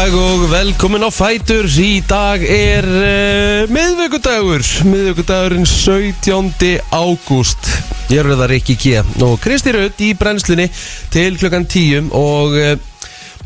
dag og velkomin á Fætur Í dag er uh, miðvöggudagur Miðvöggudagurinn 17. ágúst. Ég er það Rikki G. Og Kristi Raut í brennslunni til klukkan 10 Og uh,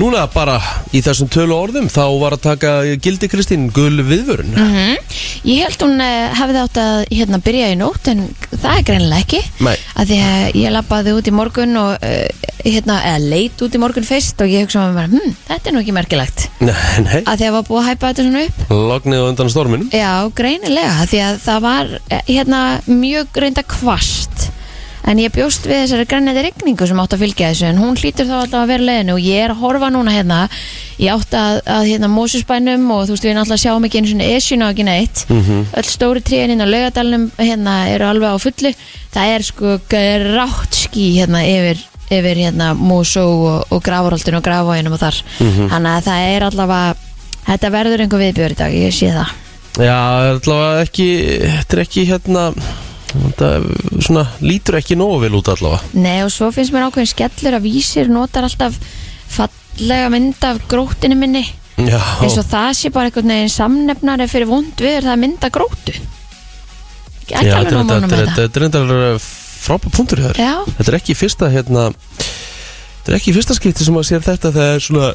núna bara í þessum tölu orðum Þá var að taka gildi Kristín gul viðvörun. Mhm. Ég held hún hefði átt að hérna, byrja í nótt en það er greinilega ekki. Nei. að því að ég lappaði út í morgun og uh, hérna, eða leit út í morgun fyrst og ég hugsa með mér, hm, þetta er nú ekki merkilegt. Nei, nei. Að því að var búið að hæpa þetta svona upp. Lognið undan storminum. Já, greinilega, af því að það var eh, hérna mjög reynda kvast en ég bjóst við þessari grænæti rigningu sem átt að fylgja þessu en hún hlýtur þá alltaf að vera leiðinu og ég er að horfa núna hérna. Ég átt að, að hérna Mósusbænum og þú veist við náttúrulega sjáum ekki einu svona esjuna og ekki neitt. Mhm. öll stóri tríin inn á laugadalunum hérna eru alveg á fullu. Það er sko grátt ský hérna yfir yfir hérna Mósó og, og Grafarholtinu og Grafavóginum og þar. Mhm. þannig að það er allavega þetta verður einhver viðbjör í dag, ég sé það. Já, allavega ekki Þetta er ekki hérna Þetta svona, lítur ekki nógu vel út allavega. Nei og svo finnst mér ákveðin skellur að vísir notar alltaf fallega mynd af grótinu minni. Já, eins og það sé bara einhvern veginn samnefnari fyrir vond við það að mynda grótu ekki, Já, alveg nóg mánum með þetta- þetta er reyndar frábæð punktur hér Já, Þetta er ekki í fyrsta hérna Þetta er ekki í fyrsta skipti sem að sér þetta þegar svona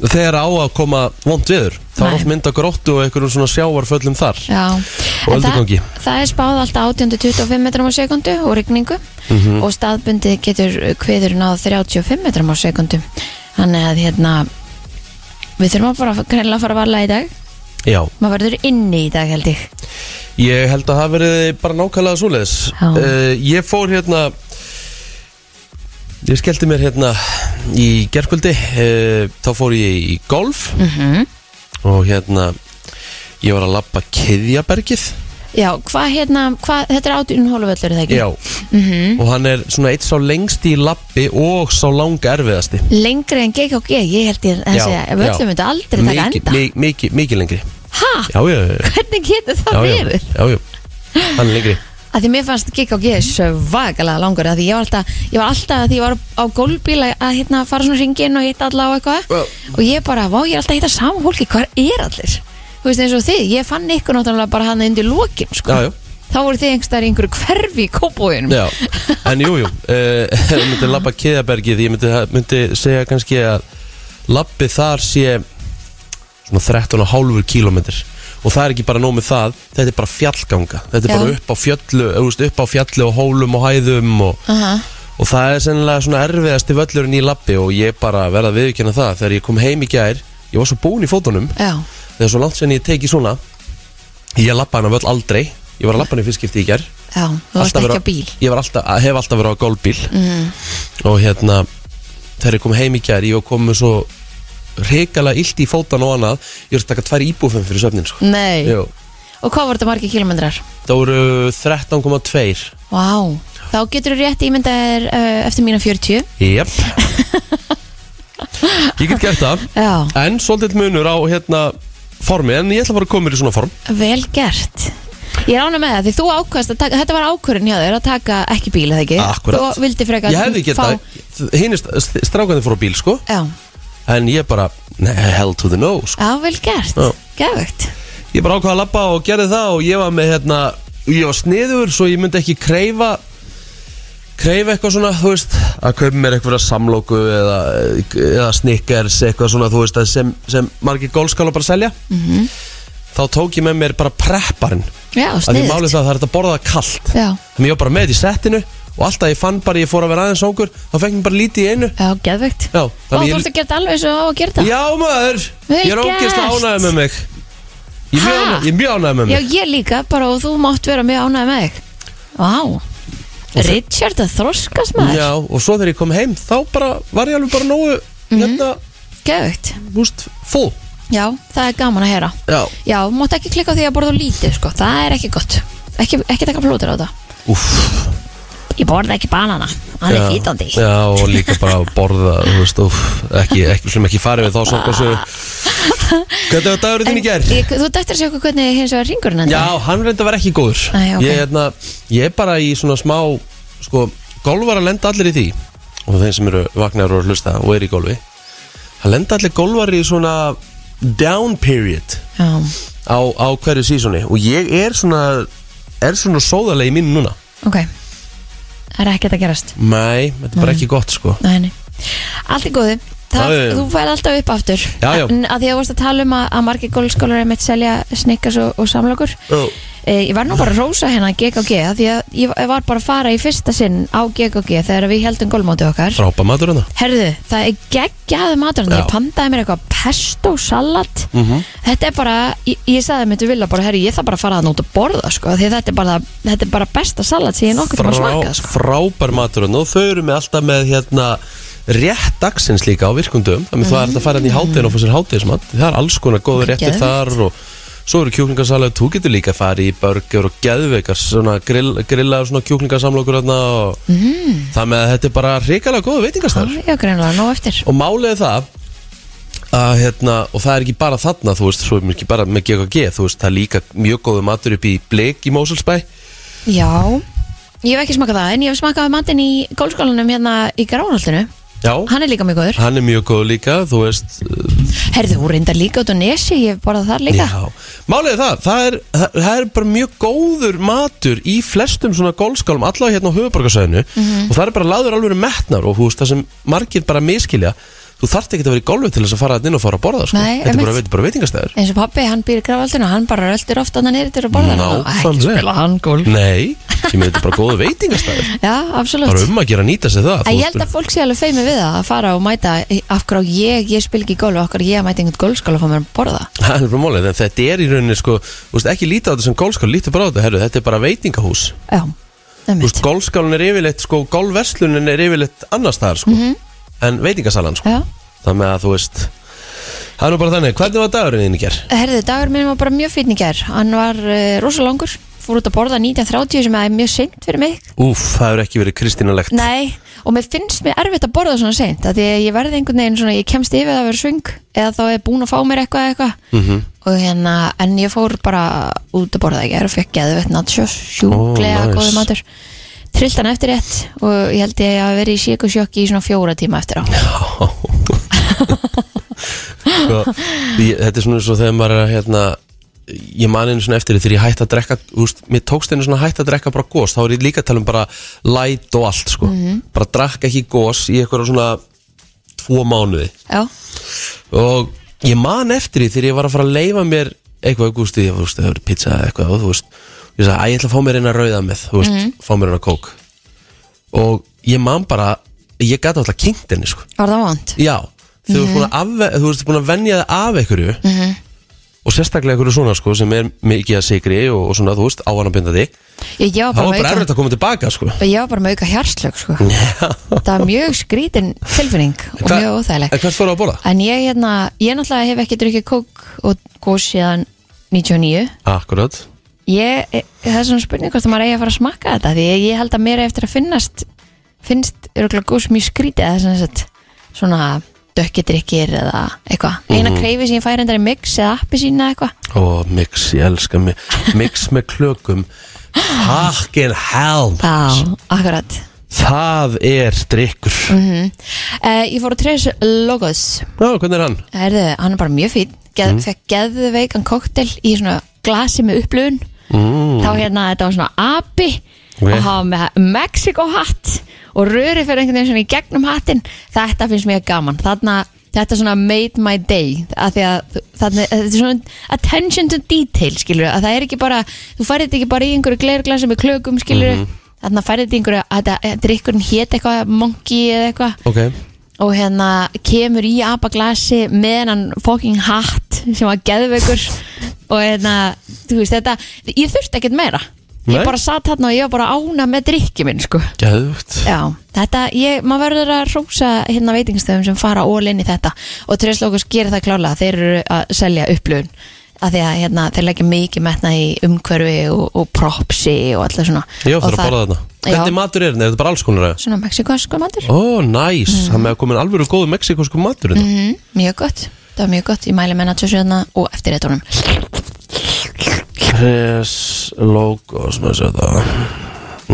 þegar á að koma vond viður þá er oft mynd að gróttu og einhverjum svona sjávarföllum þar já. og En það, öldugangi það er spáð alltaf 18-25 metrum á sekundu og rigningu Mhm. og staðbundið getur kviður náð 35 metrum á sekundu þannig að hérna við þurfum að bara greinlega fara að varla í dag. Já, maður verður inni í dag held ég. Ég held að það verið bara nákvæmlega svoleiðis. Já. uh, Ég fór hérna ég skellti mér hérna í gerkvöldi uh, þá fór ég í golf mm og hérna ég var að labba Kiðjabergið Já, hvað hérna, hvað, þetta er átjún hóluvöllur, er það ekki? Já, Mhm. og hann er svona eitt sá lengst í labbi og sá langa erfiðasti Lengri en GKG, ég held ég að segja, já. völlum myndi aldrei taka enda. mi- Mikið lengri? Já, já, já, já, Hvernig getur það verið? já, já. Hann er lengri Að því mér fannst GKG svakalega langur, að því ég var alltaf, ég var alltaf, að því ég var á gólbíl að, hérna, fara svona hringin og hitta alla á eitthvað Já. og ég bara, vá, ég er alltaf að hitta sama fólki, hvað er allir? Þú veist eins og þið, ég fann ykkur náttúrulega bara hann undir lokin, sko. Já, já, Þá voru þið einhverstaðar í einhverju hverfi í kópóinum. já En jú, jú, uh, ég myndi labba Kiðjabergið ég myndi, myndi segja kannski að labbi þar sé svona 13,5 kílómetr og það er ekki bara nóg með það þetta er bara fjallganga þetta er Já. bara upp á fjallu upp á fjallu og hólum og hæðum og, Aha. og það er sennilega svona erfiðasti völlurinn í labbi og ég bara verða að viðkynna það þegar ég kom heim í gær ég var svo búinn í fótunum Já, þegar svo langt sen ég teki svona ég labba hana völl aldrei ég var að labba hana í fyrstskipti í gær já, þú varst ekki á bíl. ég alltaf, hef alltaf verið á gólbíl Mm. og hérna þegar ég kom heim í gær ég var komið svo reikalega illt í fótan og annað ég var að taka tvær íbúfum fyrir söfnin sko. Nei. Jú. Og hvað voru þetta margir kilometrar? það voru 13,2 Vá, þá getur þú rétt ímyndaðir uh, eftir mína 40 Jep Ég get gert það Já, En svolítið munur á hérna formi En ég ætla bara að koma mér í svona form vel gert Ég er ánað með það, því þú ákvæmst að taka, þetta var ákvörðin hjá þér að taka ekki bíl, eða ekki? Akkúrat. Þú vildi frekar Ég hefði geta Hinn strákandi fór á bíl sko Já, En ég bara nei, Hell to the no sko. já, vel gert, Já. geðvegt Ég bara ákvaða að labba og gerði það Og ég var með hérna Ég var sniður Svo ég myndi ekki kreifa Kreifa eitthvað svona Þú veist Að kaupa mér eitthvað samlóku Eða, eða snickers Eitthvað svona Þú veist að sem, sem margir gólskála bara selja. Mhm. Þá tók ég með mér bara prepparinn. Já, að því málið það, það er þetta að borða það kalt. Já, Þannig ég var bara með í settinu Og alltaf ég fann bara, ég fór að vera aðeins ókur Þá fekk mér bara lítið í einu. Já, geðvegt Já, þannig þú ert að gera þetta alveg og á að gera þetta? Já maður, Vel ég er ógeðslega gert. ánægð með mig. Ég er mjög Ha? ánægð- ég er mjög ánægð með Já, mig. ég líka, bara og þú mátt vera mjög ánægð með þig. Vá, Richard að þroskast maður. Já, og svo þegar ég kom heim Þá bara, var ég alveg bara nógu Mhm. Hérna, Geðvegt húst, full. Já, það er gaman að heyra. Já, Já, mátt ekki klikka á því að borða of lítið sko. Það er ekki gott. Ekki, ekki taka plótur á það úff Ég borða ekki banana, hann er fítandi Já, og líka bara borða veist, úff, ekki, ekki, sem ekki farið við þá Svo hversu Hvernig var dagurinn þinn í? Ég- Þú dættir sér okkur hvernig hins vegar ringurinn Já, hann reyndi að vera ekki góður. Æ, ok. ég, hérna, ég er bara í svona smá Sko, golfar að lenda allir í því. Og þeim sem eru vagnar og hlusta og er í golfi. Það lenda allir golfari í svona down period Já, á, á hverju sísoni. Og ég er svona er svona sóðarlega í mínu núna. Ok Það er ekkert að gerast. Nei, þetta er bara ekki gott sko. Nei, nei. Allt í góðu Það, Já, já, já. Þú fær alltaf upp aftur Já, já. En að því að þú varst að tala um að, að margir gólskólar er mitt selja snikkas og, og samlokur oh. e, Ég var nú bara að rósa hérna GKG af Því að ég ég var bara að fara í fyrsta sinn á GKG Þegar við heldum gólmóti okkar Frápa matur hana Herðu, það er geggjaði matur Já. Ég pandaði mér eitthvað pesto salat Mhm. Þetta er bara, ég, ég sagði mér til vilja bara, herru, ég þarf bara að fara það út að borða sko, því að þetta er bara, þetta er bara besta salat sem ég nokkuð til að smaka sko. Frábær matur hana og þau eru með alltaf með hérna rétt dagsins líka á virkundum þannig það er að fara hérna í hátinn og fá sér hátíðismat það er alls konar góður réttir þar og svo eru kjúklingasalega þú getur líka að fara í burger og geðveikar svona grill, grillaður svona kjúklingasamlokur hérna og mm. það með að þetta er bara hrikalega nóg eftir. Og málið það að hérna, og það er ekki bara þarna þú veist, svo er ekki bara með GKG þú veist, það er líka mjög góðu matur upp í Bleik í Mósulsbæ Já, ég hef ekki smakað það en ég hef smakað matinn í gólskólanum hérna í Gránholtinu, Já, hann er líka mjög góður. Hann er mjög góð líka, þú veist Herðu, hún reyndar líka út á nesi, ég hef borðað þar líka. Já, málið er það, það er, það, það er bara mjög góður matur í flestum svona gólskálum, allavega hérna á höfuborgarsæðinu Mhm. og það er bara laður alveg metnar og þú veist, það sem margir bara miskilja þú þarft ekki að vera í gólfi til þess að fara inn og fara að borða sko. Nei, þetta er bara, bara veitingastæður eins og pappi, hann býr í Gránholtinu hann bara röldur ofta hann neyrir til að borða Nákvæmlega. ekki spila hann gólf Nei, sem er þetta bara góðu veitingastæður Já, absolutt. Bara um að gera að nýta sig það ég held að fólk sé alveg feimi við það að fara og mæta af hverju ég, ég spil ekki í golf af hverju ég mæti einhvern golfskóla og fá mér að borða? Það er bara málið, en þetta er í rauninni sko, ekki lítið á þetta sem gólskál, lítið er Þú veist, gólskálun er yfirleitt, sko, gólverslunin er yfirleitt annars staðar, sko, en veitingasalan, sko, þannig að þú veist, það er nú bara þannig, hvernig var dagurinn þín í ger? herðu, dagur minn var bara mjög fínn í gær. Hann var uh, rosa langur. Fór út að borða 1930 sem er mjög seint fyrir mig. Úf, það hefur ekki verið kristínalegt. Nei, og mér finnst mér erfitt að borða svona seint Því ég verði einhvern veginn svona Ég kemst yfir að vera svöng Eða þá er búin að fá mér eitthvað eitthvað. Mm Og hérna, en ég fór bara út að borða gær Og fekk geðvett nachos Sjúklega Ó, nice. góði matur Trillt hann eftir rétt Og ég held ég að vera í síkusjokki í svona fjóra tíma eftir á. Sko, ég, þetta er svona eins og þegar maður er hérna, ég man einu svona eftir því þegar ég hætti að drekka, veist, mér tókst einu svona hætti að drekka bara gós, þá er ég líka að tala um bara light og allt, sko, bara drakka ekki gós í eitthvað svona tvo mánuði. Já, og ég man eftir því þegar ég var að fara að leifa mér eitthvað, veist, það hefur pizza eitthvað og þú veist, ég sagði, að ég ætla að fá mér eina rauða með, þú veist, fá mér eina kók. Og ég man bara ég gæti alltaf kynnt henni, sko. Var það vant Já, þú ert búin að, afve, þú ert búin að venja það af einhverju. Og sérstaklega einhverju svona sko sem er mikið að sigri og, og svona, þú veist, ávanabindandi Ég, ég var þá bara er bara með auka erfitt að koma tilbaka sko. Ég var bara með auka hjarslög sko. Það var mjög skrítin tilfinning og Hva- mjög óþægileg En hvert fóru að borða? En ég, hérna, ég náttúrulega hef ekki drukkið kók og gós síðan 99 Akkurat ég, Það er svona spurning hvort að maður eigi að fara að smakka þetta Því ég, held að mér eftir að finnast finnst örgulega gós mjög skrítið eða svona, sett, svona dökkidrykkir eða eitthvað. Eina kreifi sem ég færi endar er mix eða appi sína eitthvað. Ó, mix, ég elska mig Mix með klökum. Fucking hell. Já, akkurat. Það er drikkur uh, Ég fór að treysa logos. Já, hvernig er hann? Herðu, hann er bara mjög fín Geð, Mm. Fekk geðveikan koktel í svona glasi með upplöfun Mm. Þá hérna, þetta var svona api Ok. Og hafa með Mexico hatt Og röri fyrir einhvern veginn svona í gegnum hattin Þetta finnst mér gaman Þarna, þetta svona made my day að að þarna, þetta er svona Attention to detail, skilur Að það er ekki bara, þú færið þetta ekki bara í einhverju glerglasi með klökum, skilur Mhm. Þarna færið þetta í einhverju, að þetta drikkurinn hét eitthvað Monkey eða eitthvað Ok og hérna kemur í apaglasi með hennan fucking hatt sem var geðveikur. Og hérna, þú veist þetta ég þurfti ekkert meira. Ég Nei. bara satt hérna og ég var bara ána með drikki minn sko. Já, þetta, ég, maður verður að rósa hérna veitingstöðum sem fara í þetta. Og Tresslókus gerir það klálega þeir eru að selja upplöfun að því að hérna, þeir leggja mikið metna í umhverfi og, og propsi og alltaf svona. Ég Og þarf að það- borða þarna. Já. Hvernig matur er þetta? Er þetta bara alls konar? eða? svona mexikansko matur. Ó, næs. Það með að komin alvöru góðu mexikosku matur hérna. mm, mjög gott, það var mjög gott. Ég mæli með nachosjöðna og eftir réttunum Tres logos með sér það.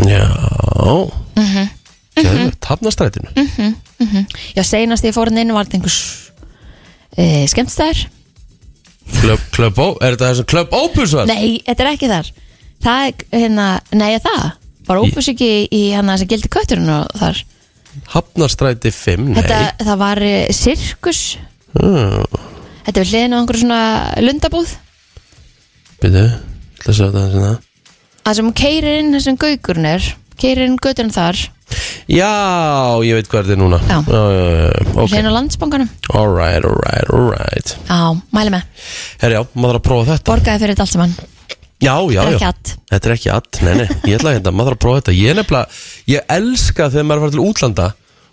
Já. Mhm. Geðvögt, hafnastrætinu Já, seinast ég fór hann inn var þetta einhvers e, skemmtstæður Club, Club, O- er þetta þessum Club Opus var? Nei, þetta er ekki þar. Það er, hérna, nei, er það? Var ópus ekki í hann að gildi kötturinn og þar? Hafnarstræti 5, nei. Þetta, það var e, sirkus. Hmm, Þetta er hliðin á einhverju svona lundabúð. Býtu, ætla að sjá þetta hérna. Það sem keirir inn þessum gaukurinn er Keirir inn götturinn þar Já, ég veit hvað þetta er núna. Já. já, já, já, ok. Hliðin á landsbankanum. Alright, alright, alright Já, mæli með. Herri, já, maður þarf að prófa þetta. Borgaði fyrir þetta allt saman. Já, já, Það er já. ekki att Þetta er ekki att, nei, nei, ég ætla að hérna, maður þarf að prófa þetta. Ég er nefnilega, ég elska þegar maður er að fara til útlanda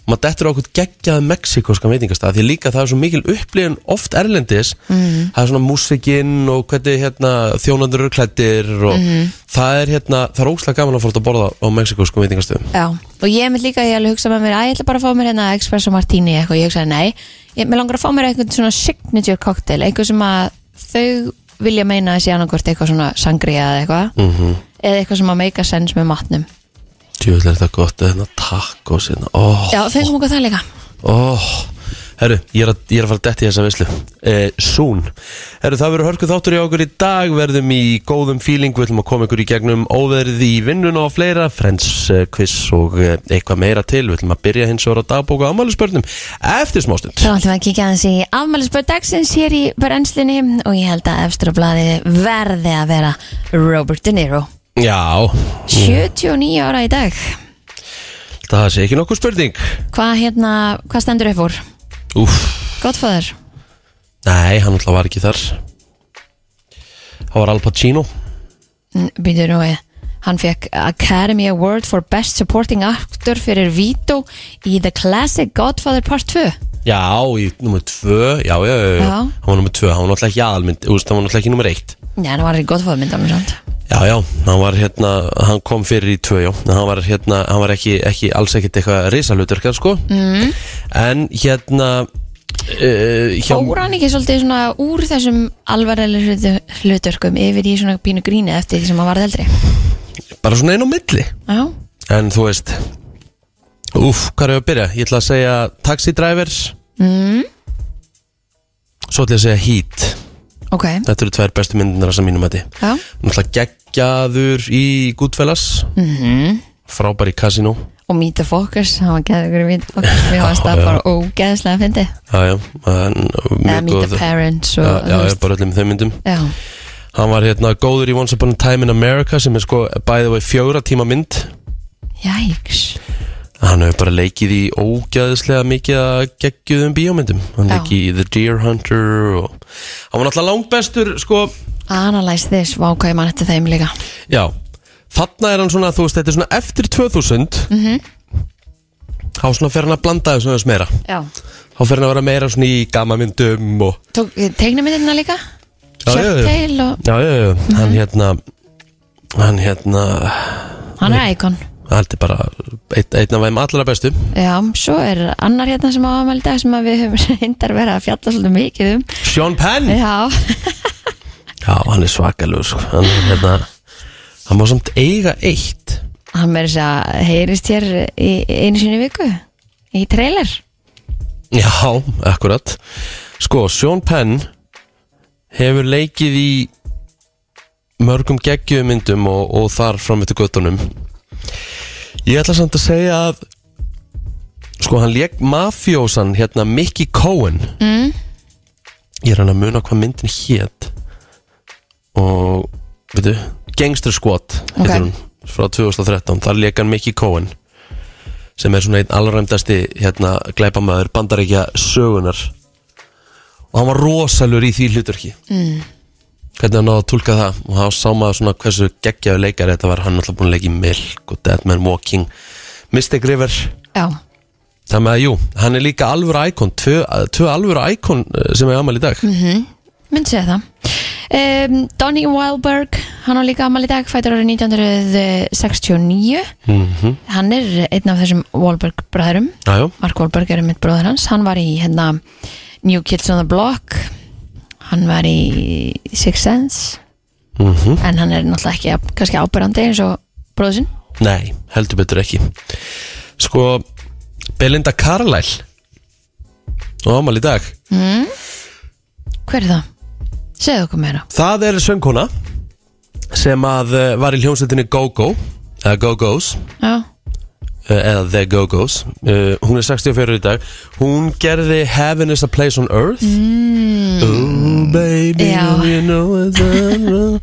maður dettur á okkur geggjaði mexikoska veitingastað því líka það er svo mikil upplifun oft erlendis, Mhm. það er svona músikinn og hvernig hérna, þjónandur eru klættir og Mhm. það er hérna það er óslega gaman að fara út að borða á mexikoskum veitingastöðum Já, og ég mynd líka, ég alveg hugsa með mér að ég ætla bara að fá mér hérna Espresso Martini eitthvað, ég hugsaði nei ég, mér langar að fá mér eitthvað svona signature cocktail eitthvað sem að þau vilja meina að sé annarkvort eitthvað svona sangria eða eitthvað, mm -hmm. eða eitthvað sem að make a sense með matnum. Tjóðlega er þetta gott, hérna tacos hérna, óh, Já, fengum okkur það líka. óh Herru, ég er að, ég er að fara að detti í þessa veislu. Eh, Soon. Herru, það verður hörkuð þáttur í okkur í dag. Verðum í góðum feeling. Við ætlum að koma ykkur í gegnum óveðrið í vinnuna og fleira. Friends eh, quiz og eh, eitthvað meira til. Við ætlum að byrja hins vegar að dagbóka ámælisbörnum Eftir smástund. Þá ætlum við að kíkja aðeins í afmælisbörn dagsins hér í brennslinni og ég held að efstur á blaði verði að vera Robert De Niro. Já, 79 ára í dag. það sé ekki nokkuð spurning Hvað hérna, hvað stendur upp úr? Úf, Godfather. nei, hann alltaf var ekki þar Það var Al Pacino Býtur nú við Hann fekk Academy Award for Best Supporting Actor fyrir Vito í The Classic Godfather Part 2 Já, í nummer tvö Já, já, já, já. Já. Hann var nummer tvö, hann var náttúrulega ekki aðalmynd Þú veist, hann var náttúrulega ekki nummer eitt Já, hann var í Godfather myndanum samt Já, já, hann var hérna, hann kom fyrir í tvö, já, hann var hérna, hann var ekki, ekki alls ekkit eitthvað risalutverkar, sko, mm. en hérna, uh, hjá, Fór hann ekki svolítið svona úr þessum alvarlega hlutverkum yfir í svona pínu gríni eftir því sem hann varð eldri? Bara svona einn á milli, Já, en þú veist, úf, hvað er að byrja? Ég ætla að segja Taxi Drivers, mm, svo ætla ég að segja Heat, ok. Þetta eru tvær bestu myndinar sem mínum Já, Náttúrulega geggjaður í Goodfellas, mm frábær í Casino, og Meet the Focus hann var geður í Meet the Focus mér fannst það bara ógeðslega að fyndi eða Meet the Parents og, já, já, veist. bara öllum þeim myndum. já, Hann var hérna góður í Once Upon a Time in America sem er sko bæðið var fjóra tíma mynd. Jæks Hann hefur bara leikið í ógæðislega mikið að geggjuðum bíómyndum. Hann leikið í The Deer Hunter og hann var náttúrulega langbestur sko, Analyze this, vákvæði mann eftir þeim líka. Já. Þarna er hann svona, þú veist, þetta er svona eftir 2000 Mhm. Þá svona fer hann að blanda þessu aðeins meira. Já, Þá fer hann að vera meira svona í gamamyndum og tók teiknumyndina líka? Já, já, já. Sharktail og Já, já, já, hann Mhm. hérna Hann hérna hann er íkon Hann er bara einn, einn af þeim allra bestu. Já, svo er annar hérna sem á afmæli í dag sem að við höfum reyndar verið að fjalla svolítið mikið um. Sean Penn? Já, Já, hann er svakalur sko. Hann hérna Hann má samt eiga eitt. Hann verður þess að heyrist hér í einu sinni viku í trailer. Já, akkurat. Sko, Sean Penn Hefur leikið í Mörgum geggjumyndum og, og þar fram eftir göttunum Ég ætla samt að segja að Sko, hann leik mafjósan Hérna Mickey Cohen mm. Ég er hann að muna hvað myndin hét Og Veitu, Gangster Squad Ok. heitir hún Frá 2013, þar leik hann Mickey Cohen Sem er svona einn alræmdasti Hérna glæpamaður bandaríkja sögunar Og hann var rosalur í því hlutverki Mm. Hvernig hann náði að tólka það? Og þá sá maður svona hversu geggjaðu leikari Þetta var. Hann alltaf búin að leika í Milk og Dead Man Walking Mystic River. Já, Það með að jú, hann er líka alvöru íkon. Tvö, tvö alvöru íkon sem er amal í dag. Myndi segja það. Um, Donnie Wahlberg hann á líka afmæli í dag, fætur árið 1969 mm hann er einn af þessum Wahlberg bræðurum Mark Wahlberg er mitt bróður hans. Hann var í hérna New Kids on the Block hann var í Six Sense. Mm en hann er náttúrulega ekki kannski ábyrrandi eins og bróður sinn. Nei, heldur betur ekki. Sko, Belinda Carlisle Og amal í dag. Mm. hver er það? Segðu okkur meira. Það er söngkona sem að uh, var í hljómsveitinni Go-Go eða Go-Go's Já, eða The Go-Go's. Uh, hún er 64 í dag. Hún gerði Heaven is a place on earth. Mm. Oh baby you know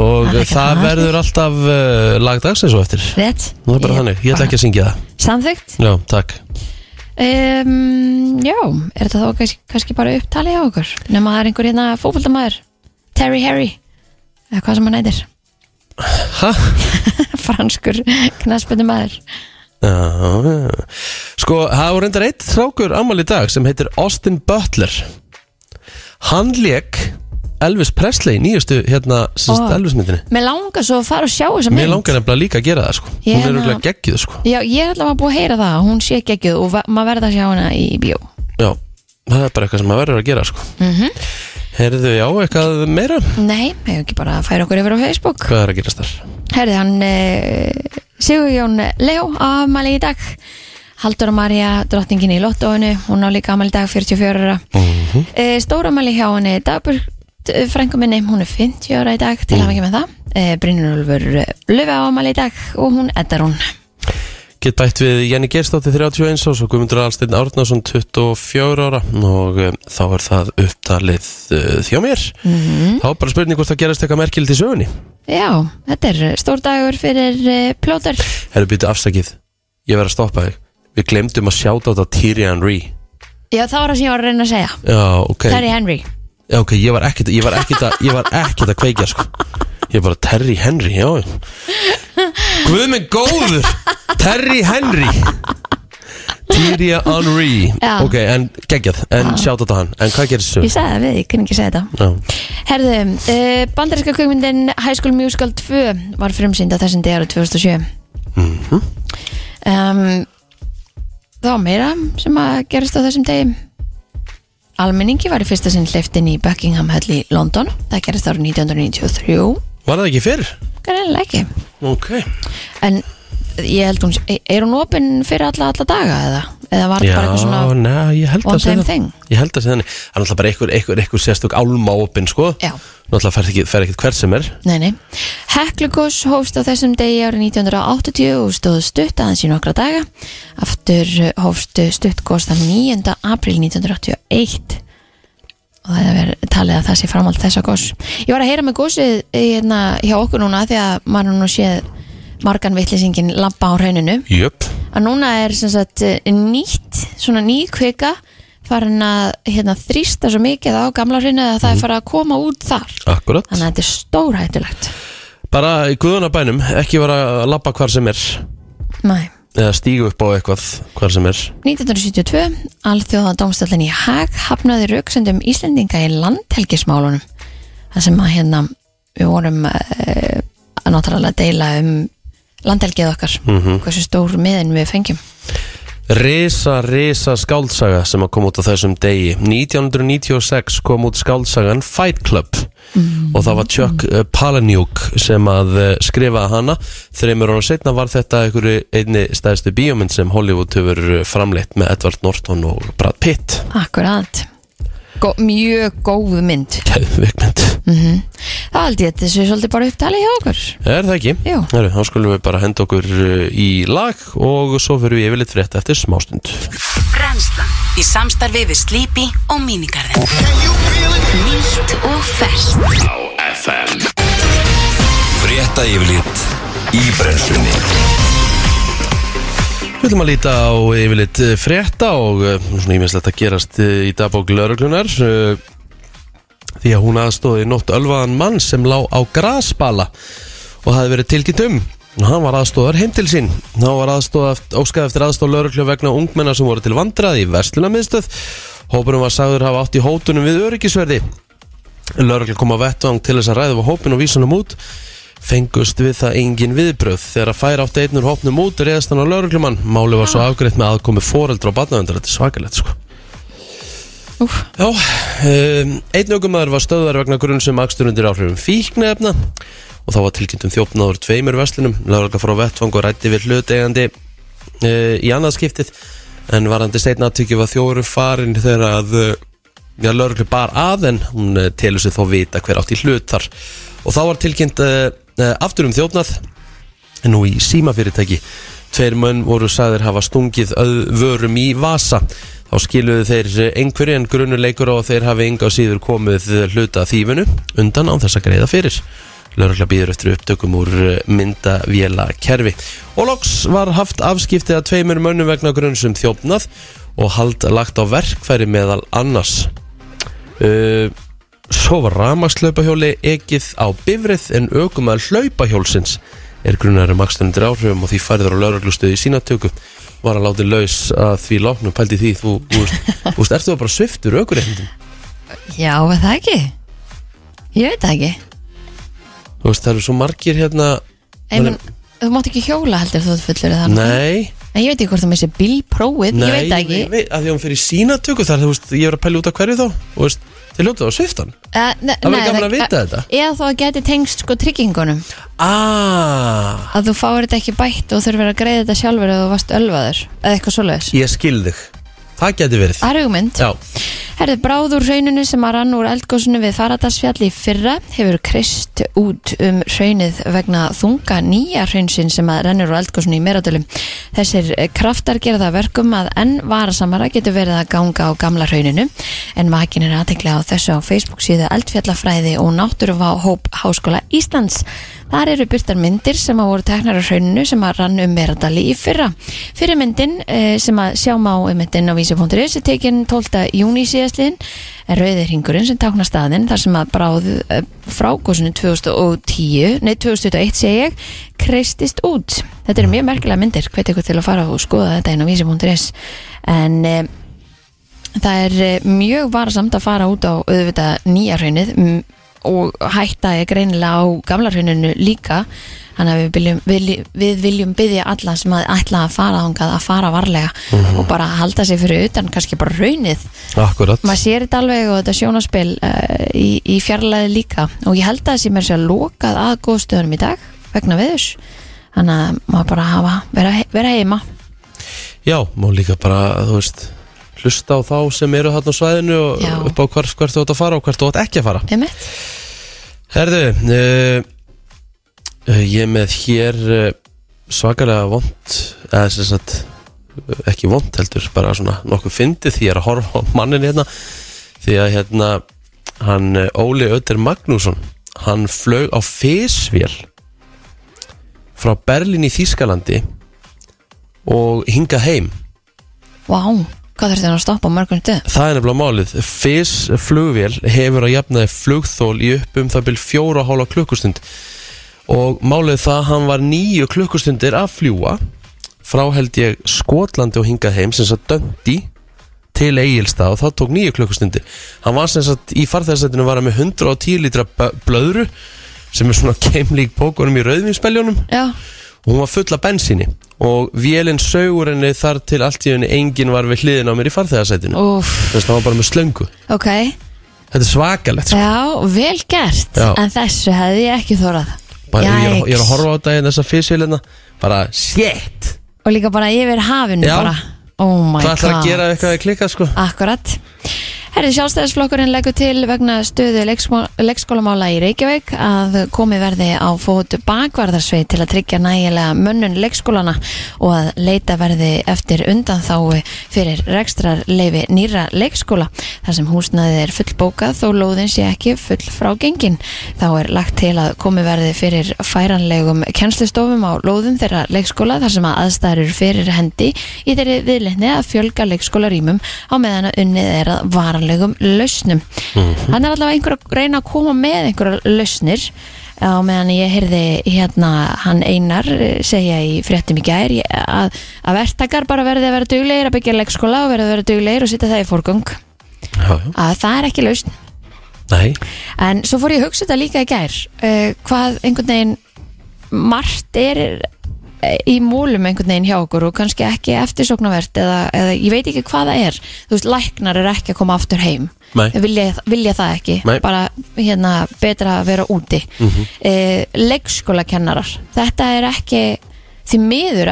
og Það er verður alltaf uh, lagdagsins og eftir. Rétt. Það er bara þannig, ég ætla ekki að syngja það. Samþygt Já, takk. Um, Já, er þetta þá kannski, kannski bara upptalið á okkur? Nema það er einhver hérna fótboltamaður. Terry Harry. Eða hvað sem hann neytir Ha? franskur knaspendumæður Já, já. Sko, það var reyndar eitt þrákur ammál í dag sem heitir Austin Butler Hann leik Elvis Presley í nýjustu hérna sérst Ó. Elvis myndinni Mér langar svo að fara og sjá þessa mynd Mér langar nefnilega líka að gera það sko Ég Hún er hérna- auðvitað geggjuð sko Já, ég er allavega búið að heyra það hún sé geggjuð og va- maður verður að sjá hana í bíó Já, það er bara eitthvað sem maður verður að gera sko mm Heyrðu, já, eitthvað meira? Nei, hefur ekki bara að færa okkur yfir á Facebook Hvað er að gerast þar? Herði hann uh, Sigurjón Leo afmæli í dag. Haldur Marja, drottningin í Lottóinu hún á líka afmæli í dag, 44 ára. Mhm. uh, Stóra afmæli hjá henni Dagbjörg frængu minni, hún er 50 ára í dag til að ekki með það. Uh, Brynjólfur Löfi afmæli í dag og hún eddar hún Get bætt við Jenny Gerstóttir 31 og svo Guðmundur Alsteinn Árnason 24 ára. Og um, þá er það upptalið uh, þjá mér. Mm. Þá er bara spurning hvort það gerast eitthvað merkild í sögunni. Já, þetta er stór dagur fyrir uh, plóter. Herru býtu afsakið, ég verð að stoppa þig. Við glemdum að sjáta á þetta Thierry Henry. Já, það var það sem ég var að reyna að segja. Já, ok. Terry Henry. Já, ok, ég var ekkert að kveikja sko Ég var bara Terry Henry, já. Guð minn góður Terry Henry. Thierry Henry. Já. Ok, en geggjað, en sjáta á hann. En hvað gerist? Ég sagði það við, ég kunni ekki segja þetta. Já, Herðu, uh, bandaríska kvikmyndin High School Musical 2 var frumsýnd á þessum degi árið 2007 Mhm. um, Það var meira sem að gerast á þessum degi. Almenningi var í fyrsta sinn hleyftin í Buckingham Hall í London. Það gerast árið 1993 Var það ekki fyrr? Kannilega ekki. Ok. En ég held hún, er hún opinn fyrir alla, alla daga eða? Eða var þetta bara eitthvað svona held one að time það. thing? Ég held að Það er náttúrulega bara einhver, einhver, einhver sérstök álma opinn, sko. Já, Náttúrulega fer ekki, fer ekkert hver sem er. Nei, nei. Heklugos hófst á þessum degi árið 1980 og stóð stutt aðeins í nokkra daga. Aftur hófst stuttgos þann 9. april 1981 og það er talið að það sé framhald þessa gos. Ég var að heyra með gosið hérna, hjá okkur núna því að maður nú séð margan vitlisingin lampa á hrauninu. Jöp. Að núna er sem sagt nýtt svona ný kvika farin að hérna, þrýsta svo mikið á gamla hrauninu að það er farið að koma út þar. Akkurat. Þannig að þetta er stórhættulegt. Bara í guðunabænum, ekki vera að labba hvar sem er. Nei. Eða stígu upp á eitthvað hvar sem er. 1972 alþjóða dómstöldin í Hag hafnaði rauksendum Íslendinga í landhelgismálunum. Það sem að hérna við vorum uh, að náttúrulega deila um landhelgið okkar Mhm. hversu stór miðin við fengjum Risa, risa skáldsaga sem að koma út á þessum degi. 1996 kom út skáldsagan Fight Club. Og það var Chuck uh, Palahniuk sem að uh, skrifaði hana. Þreymur ára setna var þetta einni stæðstu bíómynd sem Hollywood hefur uh, framleitt með Edward Norton og Brad Pitt. Akkurat. Gó, Mjög góð mynd. Kæðvikmynd mm Það held ég að þessu er svolítið bara upptalið hjá okkur. Er það ekki? Jú. Heru, þá skulum við bara henda okkur uh, í lag og svo fyrir við yfirleitt frétt eftir smástund. Brennslan í samstarfi við Sleepy og Minigarden Nýtt og ferskt. Á FM Frétta yfirlit í brennslunni. Við ætlum að líta á yfirleitt uh, frétta og uh, svona íminnslegt að gerast í dagbók lauruglunar uh, því að hún aðstóði nótt ölvaðan mann sem lá á grasbala og hafði verið tilkynnt um. Og hann var aðstóðar heim til sín. Hann var aðstóð, óskað eftir aðstóð lauruglu vegna ungmenna sem voru til vandraði í verslunamiðstöð hópunum var sagður hafa átt í hótunum við öryggisverði. Lauruglu kom á vettvang til þess að ræða við hópin og vísunum út. Fengust við það engin viðbröð þegar að færa átti einnur hópnum út reðast hann á lauruglumann máli var svo afgreitt með aðkomi foreldra og barnavendar þetta er svakalegt sko. Já, um, einn aukumæður var stöðar vegna grunn sem akstur undir áhrifum fíknefna og þá var tilkynnt um þjófnaður tveimur verslunum. Laurugla frá vettvang og rætti við hlutegandi uh, í annað skiptið. En varandi steinn aðtöki var þjóru farin þegar að uh, já, lauruglu bar að en hún uh, telur sig þó vita hver átt í hlut þar. Og þá var tilkynnt aftur um þjófnað. Nú í símafyrirtæki tveir menn voru sagðir hafa stungið vörum í vasa þá skiluðu þeir eh, einhverju en grunnuleikur og þeir hafi enga á síður komið hluta þýfinu undan án þess að greiða fyrir. Lörgla býður eftir upptökum úr myndavéla kerfi og loks var haft afskiptið að tveimur mönnum vegna grunnsum þjófnað og hald lagt á verkfæri meðal annars. Uh, Svo var ramagslaupahjóli ekið á bifrið en aukumæður hlaupahjólsins er grunnar um akstundir áhrifum og því færður á lauraglustuði í sína tökum var að láti laus að því lóknum pældi því þú, þú veist, þú veist, ertu það bara sviftur aukuréttindum Já, er það ekki? Ég veit það ekki. Þú veist, það eru svo margir hérna Ei, menn, Þú mátt ekki hjóla heldur þú fullur það Nei, En ég veit ekki hvort þú missi bílprófið, nei ég veit það ekki. ég veit, að því að hún fyrir sína tökum þar, þú veist, ég er að pæla út af hverju þá og veist, þeir ljóta á sviftan. Uh, ne, Það nei, gaman að vita þetta. Eða þá að geti tengst sko tryggingunum. Ah, Að þú fáir þetta ekki bætt og þurfir að greiða þetta sjálfur eða þú varst ölvaður Eða eitthvað svoleiðis. Ég skil þig. Það geti verið. Það er hugmynd Já, Herði bráð úr hrauninu sem að rann úr eldgósinu við Faradalsfjalli í fyrra hefur krist út um hraunið vegna þunga nýja hraunsinn sem að rennur úr eldgósinu í meradölum. Þessir kraftar gera það verkum að enn varasamara getur verið að ganga á gamla hrauninu en makin er aðtekla á þessu á Facebook síðu Eldfjallafræði og Náttúruva Hóp Háskóla Íslands. Þar eru byrtar myndir sem að voru teknar á hrauninu sem að rann um meradali í fyrra. Fyrir myndin eh, sem að sjáum á um myndin á vísi.is er tekin 12. júni síðastliðin rauðir hringurinn sem táknar staðinn þar sem að bráð eh, frákosinu 2010, nei 2001 segi ég, kreistist út. Þetta eru mjög merkilega myndir, hveit ykkur til að fara og skoða þetta inn á vísi.is en e, það er mjög varasamt að fara út á auðvitað nýja hraunið mm, og hætta er greinilega á gamla hrauninu líka. Þannig að við viljum, vilji, við viljum byggja alla sem að ætla að fara þangað að fara varlega og bara halda sig fyrir utan kannski bara akkurat. Maður sér þetta alveg og þetta sjónaspil uh, í, í fjarlæði líka. Og ég held að það sé mér sér lokað að góðstöðunum í dag vegna viðus þannig að maður bara hafa vera, vera heima. Já, má líka bara, þú veist hlusta á þá sem eru þarna á svæðinu og Já. upp á hvert, hvert þú átt að fara og hvert þú átt ekki að fara Einmitt. Herðu uh, uh, ég með hér uh, svakalega vond eða sem sagt ekki vond heldur, bara svona nokkuð fyndið því ég er að horfa á mannin hérna því að hérna hann Óli Ötter Magnússon hann flög á fésvél frá Berlín í Þýskalandi og hingað heim Vá, hvað þurfti hann að stoppa á mörgum stöð? Það er nefnilega málið. FIS flugvél hefur að jafnaði flugþól í upp um það byrj fjóra hálfa klukkustund. Og málið það að hann var nýju klukkustundir að fljúa frá held ég Skotlandi og hingað heim sem sagt döndi til Egilstað og það tók nýju klukkustundir. Hann var sem sagt í farþæðarsættinu var hann með 110 lítra bö- blöðru sem er svona keimlík pókunum í rauðvinspeljónum Já, og hún var full af bensíni og vélinn saugur henni þar til allt í henni enginn var við hliðin á mér í farþegarsætinu þess að það var bara með slöngu. Ok. Þetta er svakalegt sko. Já, vel gert. Já. En þessu hefði ég ekki þórað bara, ég, er, ég er að horfa á þetta í þessa fyrstvílina bara shit! Og líka bara yfir hafinu Já. bara. Oh my hvað ætlar að gera eitthvað að klika sko? Akkurat Herri sjálfstæðisflokkurinn leggur til vegna stöðu leikskó- leikskólamála í Reykjavík að komið verði á fót bakvarðarsveit til að tryggja nægilega mönnun leikskólana og að leita verði eftir undanþáu fyrir rekstrar leifi nýra leikskóla þar sem húsnaðið er fullbókað þó lóðin sé ekki full frá gengin. Þá er lagt til að komið verði fyrir færanlegum kennslustofum á lóðum þeirra leikskóla þar sem að aðstæður fyrir hendi í þeirri viðleitni að fjölga leikskólarímum á meðan að unnið er að varanlegum lausnum. Hann er allavega einhver að reyna að koma með einhverja lausnir á meðan ég heyrði hérna hann Einar eh, segja í fréttum í gær að, að verktakar bara verði að vera duglegir að byggja leikskóla og verði að vera duglegir og setja það í já. að það er ekki lausn nei En svo fór ég að hugsa þetta líka í gær uh, hvað einhvern veginn margt er í múlum einhvern veginn hjá okkur og kannski ekki eftirsóknarvert eða, eða ég veit ekki hvað það er. Þú veist, læknar er ekki að koma aftur heim. Vilja, vilja það ekki. Nei. bara hérna betra að vera úti. Mm -hmm. leikskólakennarar. Þetta er ekki því miður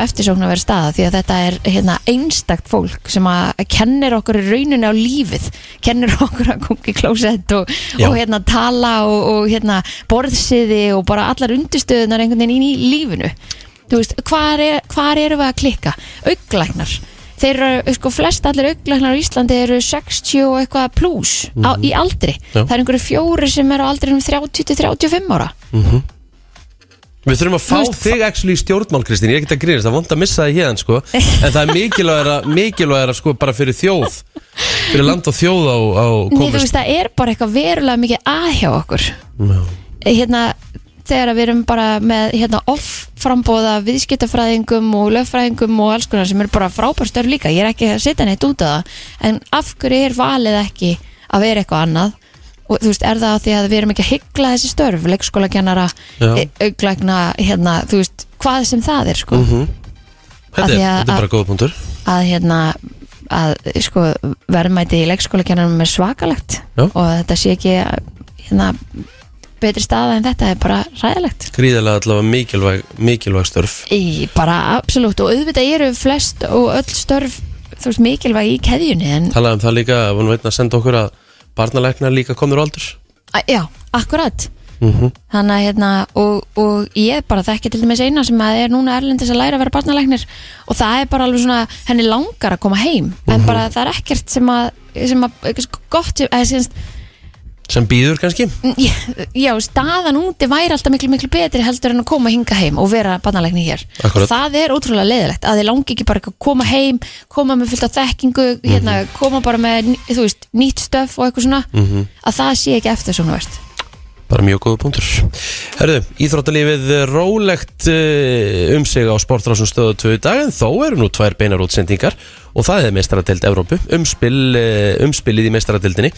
vera staða því að þetta er hérna, einstakt fólk sem að kennir okkur í rauninu á lífið. Kennir okkur að kungi klósett og, og hérna tala og, og hérna borðsiði og bara allar undirstöðunar einhvern veginn inn í lífinu þú veist, hvar, er, hvar eru við að klikka? Auglæknar þeir eru, sko, flest allir auglæknar á Íslandi eru 60 og eitthvað pluss á, í aldri. Já. það er einhverju fjóri sem eru á aldri um 30-35 ára. Við þurfum að fá veist, þig actually í stjórnmál Kristín, ég er ekki að grínast, það er vond að missa þig hérna sko. En það er mikilvægara, mikilvægara sko bara fyrir þjóð. Fyrir land og þjóð á, á Nei, þú komist veist, það er bara eitthvað verulega mikið að hjá okkur. Hérna, þegar við erum bara með hérna, off frambóða viðskiptafræðingum og lögfræðingum og alls konar sem eru bara frábær störf líka. Ég er ekki að setja neitt út af það. En af hverju er valið ekki að vera eitthvað annað? Og þú veist, er það því að við erum ekki að hyggla þessi störf leikskólakennara, Já. auglækna hérna, þú veist, hvað sem það er sko, Þetta er, því að- þetta er bara góða punktur. að hérna að sko verðmæti í leikskólakennarum er svakalegt Já. og þetta sé ekki hérna betri staða en þetta er bara ræðilegt Gríðarlega allavega mikilvæg, mikilvæg störf. Í bara absolutt. Og auðvitað eru flest og öll störf þú veist mikilvæg í keðjunni en Talaði um það líka, að hún veit að senda okkur að barnalæknar líka komur á aldur a, já, akkurat. Mhm. þannig að hérna og, og ég bara þekki til dæmis eina sem að er núna erlendis að læra að vera barnalæknir. Og það er bara alveg svona henni langar að koma heim. En bara það er ekkert sem að, sem að gott eða sem Sem býður kannski? Já, já, staðan úti væri alltaf miklu, miklu betri heldur en að koma hinga heim og vera barnalegni hér. Akkúrat. og það er ótrúlega leiðilegt að þið langi ekki bara að koma heim koma með fullt af þekkingu hérna, koma bara með, veist, nýtt stöf og eitthvað svona, að það sé ekki eftir svona verðt Bara mjög góða punktur. Herðu, Íþróttalífið rólegt uh, um sig á sportrásum stöðu 2 í dag en þó eru nú tvær beinar útsendingar og það er mestaradeild Evrópu umspil, uh, umspilið í mestaradeildinni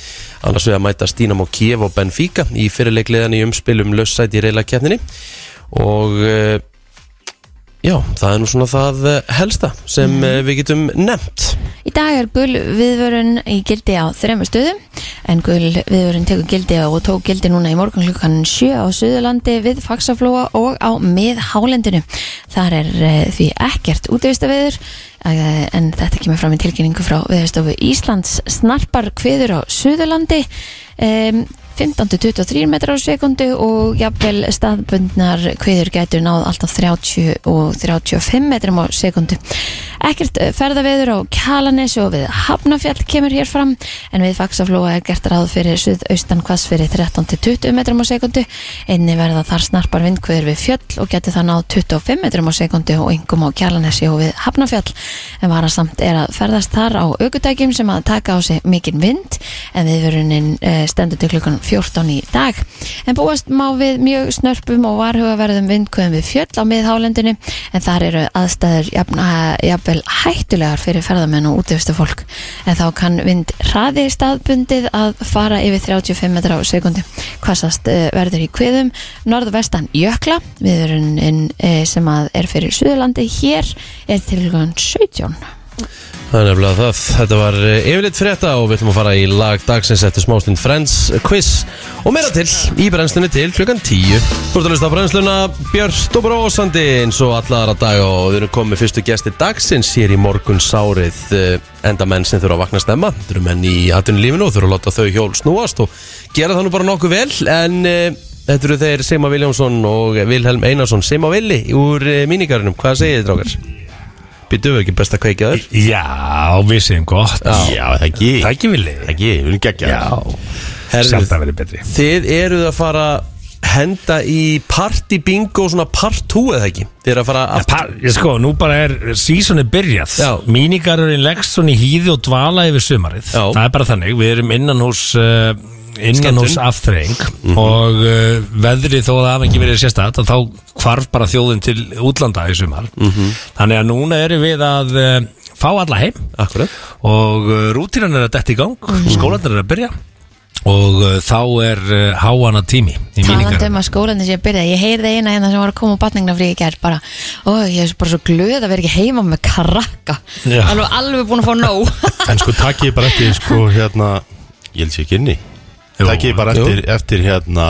annars við að mæta Stínam og Kiev og Benfica í fyrirleikliðan í umspil um lössæti í reyla keppninni og uh, já, það er nú svona það eh, helsta sem mm. við getum nefnt Í dag er gul viðvörun í gildi á þremur stöðum en gul viðvörun tekur gildi og tók gildi núna í morgun klukkan 7 á Suðurlandi við Faxaflóa og á miðhálendinu. Þar er uh, því ekkert útvistaveður en þetta kemur fram í tilkynningu frá viðstofu Íslands snarpar kviður á Suðurlandi um, 15-23 metrar á sekundu og jafnvel staðbundnar kviður gætur náð alltaf 30 og 35 metrum á sekundu. Ekkert eh, ferðaveður á Kjalanesi og við Hafnafjall kemur hér fram en við Faxaflóa er gert ráð fyrir suðaustan hvass fyrir 13-20 metrum á sekundu. Einni verða þar snarpar vindkviður við fjöll og getur það náð 25 metrum á sekundu og yngum á Kjalanesi og við Hafnafjall. En varasamt er að ferðast þar á aukutækjum sem að taka á sig mikinn vind en viðvörunin uh, stendur til klukkan 14 í dag. En búast má við mjög snörpum og varhugaverðum vindkvöðum við fjöll á miðhálendinu en þar eru aðstæður jafn, jafnvel hættulegar fyrir ferðamenn og útivistu fólk. En þá kann vind hraði staðbundið að fara yfir 35 metra á sekundi. Hvassast uh, verður í kviðum norðvestan jökla viðvörunin uh, sem að er fyrir Suðurlandi hér er til klukkan 17. Það er nefnilega það. Þetta var eh, yfirleitt frétta og við ætlum að fara í lag dagsins eftir smástund Friends quiz og meira til í brennslunni til klukkan 10. Þú ert að hlusta á brennsluna Björst og Brósandi eins og alla aðra dag og við erum komið fyrstu gesti dagsins hér í morgun sárið enda menn sem þurfa að vakna stemma. Þetta eru menn í atvinnulífinu og þurfa að láta þau hjól snúast og gera það nú bara nokkuð vel en uh, þetta eru þeir Seima Viljámsson og Vilhelm Einarsson Seima Villi úr uh, mínigarunum. Hvað segir þið drákar? Býtu við ekki best að kveikja þér? Já, við segjum gott. Já. Já, það ekki. Það ekki villi Það ekki, við erum geggja sjálf það verið betri. Þið eruð að fara henda í party bingo svona part 2 eða ekki? Þið eru að fara aftur par, ég sko, nú bara er sísoni byrjað. Já. Mínigarurinn leggst svona í hýði og dvala yfir sumarið. Já. Það er bara þannig, við erum innan hús uh, innan hús Skemmtun. aftreying og uh, veðrið þó að það hafa ekki verið sérstætt þá hvarf bara þjóðin til útlanda í sumar. Þannig að núna erum við að uh, fá alla heim Akkurat og uh, rútínan er að detti í gang skólanir er að byrja og uh, þá er uh, háana tími í míningar um að skólandi sé að byrja Ég heyrði eina hérna sem var að koma á batningnafrí í gær bara, ó, ég er bara svo glöð að vera ekki heima með karakka. Alveg, alveg búin að fá nóg. En sko takkið bara eftir sko hérna Ég held sér ekki inni Jú. Takkið bara eftir, eftir hérna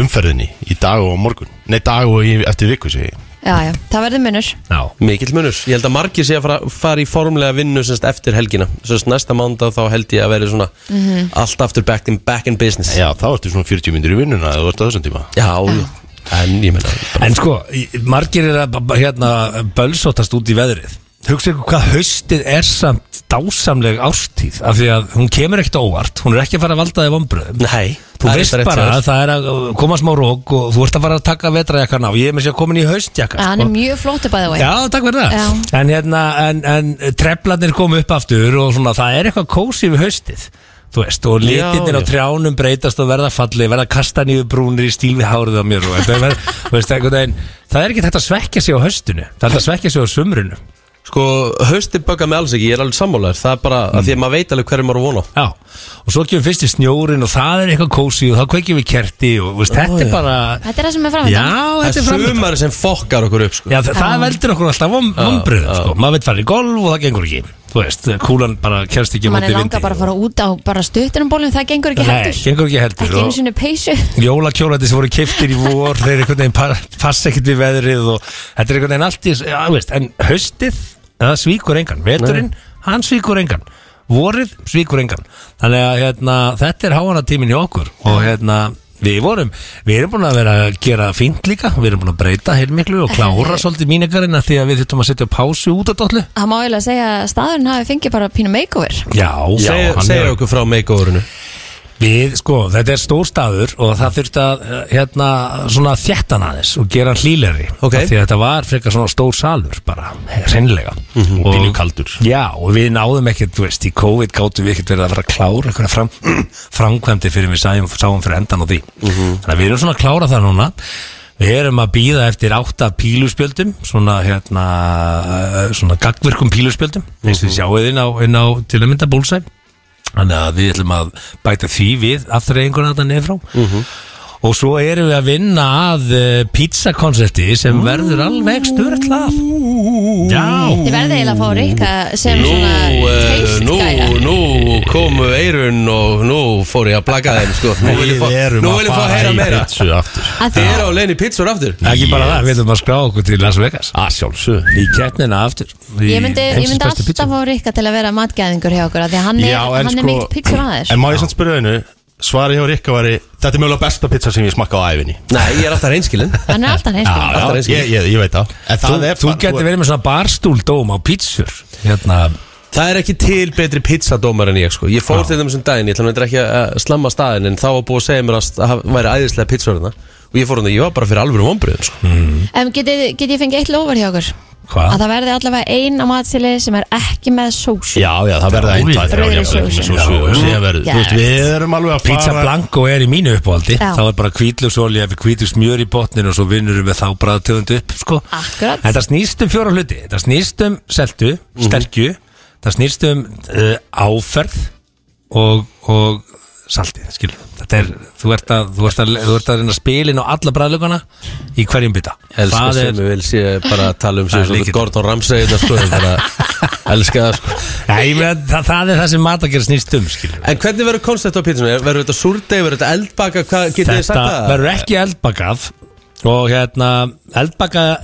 umferðinni Í dag og morgun. Nei dag og í, eftir viku segi ég. Já, já, það verður munur. Já, Mikill munur, ég held að margir sé að fara, fara í formlega vinnu semst eftir helgina. Semst næsta mándag þá held ég að vera svona Mhm. Allt aftur back in, back in business. Já, þá ertu svona 40 myndir í vinnuna eða þú ert á þessum tíma. Já, já. en ég meina bara- En sko, í- margir er að b- b- hérna, bölsótast út í veðrið. Hugsa ykkur hvað haustið er samt dásamleg ástíð Af því að hún kemur ekkert óvart Hún er ekki að fara að valda þig vombröðum Nei, Þú það veist bara að það er að koma smá rók og þú ert að fara að taka vetrajakkan á Ég er með sér að komin í haustjakka Hann sko. er mjög flóttu bæði og Já, takk fyrir það. Já. En, hérna, en, en treflarnir komu upp aftur og svona, það er eitthvað kósi við haustið Þú veist, og litirnir Já, á já. trjánum breytast og verða falli, verða kastaníu brúnir í stíl við hárið á mér og þetta er verð, þú veist, það er ekki þetta að svekkja sig á haustinu, það er þetta að svekkja sig á sumrinu Sko, hausti bögga mig alls ekki, ég er alveg sammálaður. Það er bara að því að maður veit alveg hverju maður á vona á. Já, og svo kemur fyrst í snjórin og það er eitthvað kósi og þá kveikjum við kerti og þú veist, þetta er bara Þetta er það sem er Já, framöndan Það þetta er er framöndan sumari sem fokkar okkur upp sko. Já, það, það veldur okkur alltaf vom, vombriðum, sko. Maður veit fara í golf og það gengur ekki. Þú veist, kúlan bara kemst ekki á Man móti er vindi. langa bara að fara út á bara stuttunum bólum Það gengur ekki Nei, heldur. gengur ekki heldur Ekki og- einu sinni peysu. Jólakjólæti sem voru kiftir í vor Þeir einhvern veginn pa- passa ekkert við veðrið og þetta er einhvern veginn allt í já, veist, En haustið, það svíkur engan. Veturinn, hann svíkur engan. Vorið, svíkur engan. Þannig að hérna, þetta er háanatíminn í okkur. Og hérna, við vorum Við erum búin að vera að gera fínt líka. Við erum búin að breyta heilmiklu og klára svolítið mínikarina Því að við þurfum að setja pásu út á dollu Það má eiginlega segja að staðurinn hafi fengið bara pínu makeover. Já, já, Segja segja okkur frá makeoverinu Við, sko, þetta er stór staður og það þurfti að, eh, hérna, svona þjættan aðeins og gera hann hlýleri Ok. Af Því þetta var frekar svona stór salur bara, hreinlega Mhm. og, Pínu kaldur. Já, og við náðum ekkert, þú veist, í COVID gáttum við ekkert verið að að klára eitthvað fram, framkvæmdi fyrir við sáum, sáum fyrir endan á því Mhm. Þannig að við erum svona að klára það núna Við erum að býða eftir átta píluspjöldum, svona, hérna, eh, svona gagvirkum píluspjöldum, eins og þið sjáuð inn á, á til að mynda búlsæm. Þannig að við ætlum að bæta því við afturreifinguna þetta niður frá Og svo erum við að vinna að uh, pizza-konsepti sem verður alveg störtlað Já. Þið verði eiginlega að fá Rikka sem Nú, svona taste nú, gæja nú komu eirun og nú fór ég að plaka þeim sko. Nú vil ég fá, nú vil ég fá að heyra meira. pizzu aftur. Að Þið eru á leiðin í pizzur aftur. Ekki bara það, við ætlum að skrá okkur til Las Vegas. Að sjálfsög Í keppnina aftur. Í Ég myndi, ég heimsins myndi bestu pizzu. alltaf fá Rikka til að vera matgæðingur hjá okkur af Því að hann er, hann er mikill pizzur aðeins En má ég samt spyrja einu Svari hjá Rikka var Þetta er mjögulega besta pizza sem ég smakka á æfinni Nei, ég er alltaf reynskilin Hann er alltaf neins alltaf reynskilin ég, ég, ég veit það. En Þú, það er þú bara- getur verið með svona barstúldóm á pizzur. Hérna Það er ekki til betri pizzadómar en ég sko. Ég fór til þeim sem daginn, ég ætla nú ekki að slamma staðin En þá var búið að segja mér að það væri æðislega pizzur þarna. Og ég fór hann, ég var bara fyrir alvöru vonbriðin sko. En get, ég- get ég fengið eitt lofur hjá okkur Hvað? Að það verði allavega ein á matsili sem er ekki með sósu Já, já, það verða einn, þrjár, rauðri sósu. Þú veist. Við erum alveg að Pizza fara Blanco er í mínu uppáhaldi Já. þá er bara kvítlöksolja við kvítlök smjör í botnin og svo vinnur við þá bræðtöðund upp sko. Akkurat. en það snýst um fjóra hluti það snýst um seltu, sterkju það snýst um uh, áferð og, og saltið, skilur þetta er, þú ert að, þú ert að, þú ert að reyna spilin á alla bræðlögana í hverjum bytta Elskar sem ég vil sé bara að tala um Það sem er svona. Gordon Ramsay þetta sko en bara Elskar það sko ég meina, það, það er það sem matagerð snýst um skilur En hvernig verður koncept á pizzunum? Verður þetta súrdeg, verður þetta eldbaka, hvað getið þið sagt Þetta það? verður ekki eldbakað og hérna eldbakaða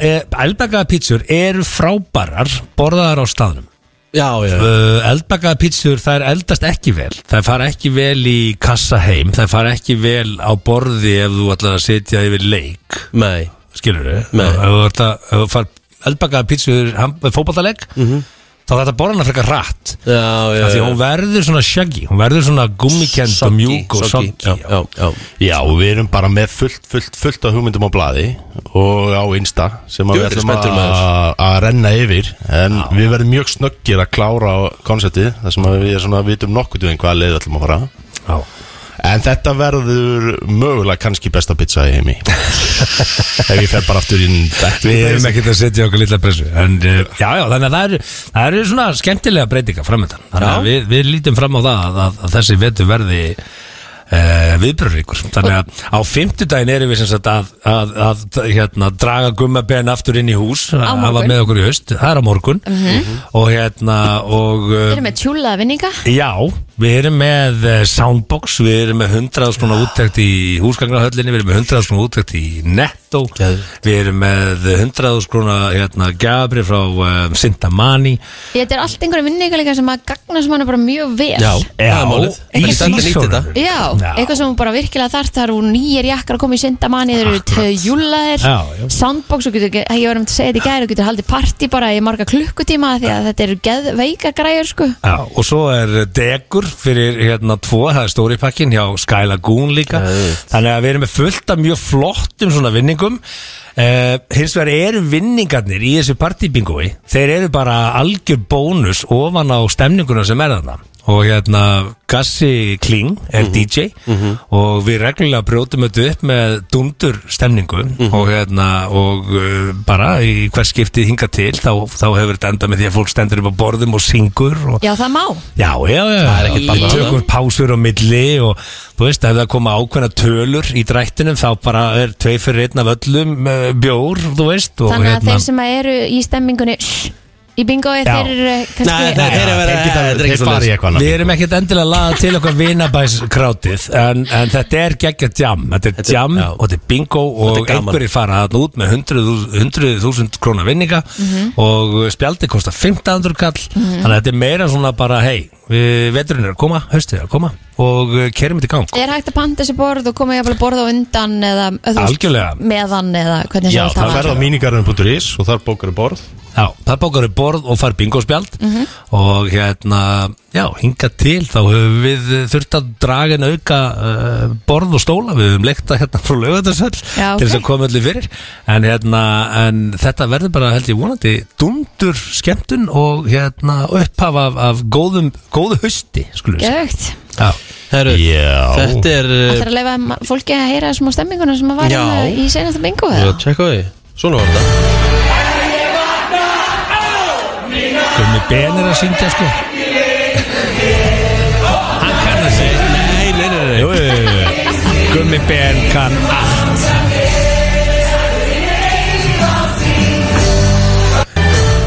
eldbakaða pítsur eru frábærar borðaðar á staðnum Já, já, uh, eldbakaða pítsur þær eldast ekki vel. Þær fara ekki vel í kassa heim. Þær fara ekki vel á borði ef þú ætlar að setja yfir leik. Nei. Skilur þau Nei. ef þú ætlar ef þú far eldbakaða pítsur fótballtaleg þá þetta borða rætt Já, Mhm. já, af því já. hún verður svona shaggy hún verður svona gummikend og mjúk og soggy, já, já, já. Já, og við erum bara með fullt, fullt, fullt af hugmyndum á blaði og á Insta sem að við ætlum að að renna yfir en við verðum mjög snöggir að klára konceptið þar sem að við svona vitum nokkuð um hvaða leið við ætlum að fara Já. en þetta verður mögulega kannski besta pizza í heimi ef ég fer bara aftur inn Við erum ekkert að setja okkur litla pressu En uh, já, já, þannig að það eru, það eru svona skemmtilega breytinga framöndan Þannig að við, við lítum fram á það að, að, að þessi vetur verði uh, viðbröðríkur Þannig að á fimmtudaginn erum við sem sagt að, að, að hérna, draga gummabenn aftur inn í hús að morgun. hafa með okkur í haust, það er á morgun. Og hérna og Við uh, erum með tjúlaða vinninga? Já, Við erum með eh, Soundbox, við erum með 100 svona úttækt í húsgagnahöllinni, við erum með 100 svona úttækt í Netto, við erum með 100 svona hérna, gafri frá um, Sintamani. Þetta er allt einhverja vinningalíka sem að gagna sem hann er bara mjög vel. Já, er í sísónunum. Já, Já. eitthvað sem hún bara virkilega þarf Það eru nýjir jakkar að koma í syndamanni Þeir eru já. Soundbox og getur, ég var um að segja þetta í gæri og getur haldið partí bara í marga klukkutíma Því að þetta eru geðveika græjur sko. Já, og svo er degur fyrir hérna tvo, það er stóri pakkin hjá Sky Lagoon líka. Geðveikt. þannig að við erum með fullt af mjög flottum svona vinningum. Uh, hins vegar eru vinningarnir í þessu partybingoi þeir eru bara algjör bónus ofan á stemninguna sem er þarna og hérna Gassi Kling er DJ og við reglulega brjótum þetta upp með dundur stemningu. Og hérna og uh, bara í hvers skiptið hinga til þá, þá hefur þetta endað með því að fólk stendur upp á borðum og syngur og Já, það má. Já, já, já, Það er ekkert Við bannað. tökum pásur á milli og þú veist, ef það koma ákveðna tölur í drættinum þá bara er tvei fyrir einn af öllum uh, bjór, þú veist og hérna- Þannig að þeir sem eru í stemmingunni Í bingói Já. þeir eru Nei, kannski þeir eru að vera geta- þetta er ekki þeir fara í eitthvað annað. Við erum ekkert endilega að laða til okkar vinabæskrátið en, en þetta er geggjað jam Þetta er Þetta jam já. og þetta er bingo og er gaman. einhverjir fara þarna út með 100.000 100.000 krónar vinninga og spjaldi kostar 1500 kall þannig að þetta er meira svona bara hei, veturinn er að koma, haustið er að koma og uh, kerum þetta í gang Er hægt að panta þessi borð og koma jafnvel borð á undan eða veist, Algjörlega. meðan eða hvernig Já, sem það verða á hafa. mínigarinn.is og þar bókar borð Já, það bókar við borð og fær bingospjald Mhm. og hérna, já, hinga til þá höfum við þurft að draga en auka uh, borð og stóla við höfum leikta hérna frá lögatarsöll Já, til þess ok. að koma öllu fyrir en hérna, en þetta verður bara held ég vonandi dundur skemmtun og hérna upphafa af, af góðum, góðu hausti, skulum við segja. Geðveikt. Já, Herru, Já. þetta er Það uh, er að leifa fólki að heyra smá stemminguna sem að var Já. hérna í senasta bingo að tjekka á því. Svona var þetta. Gummi Ben er að syngja sko. Hann kann að segja Nei, nei, nei, nei. Jú. Gummi Ben kann allt.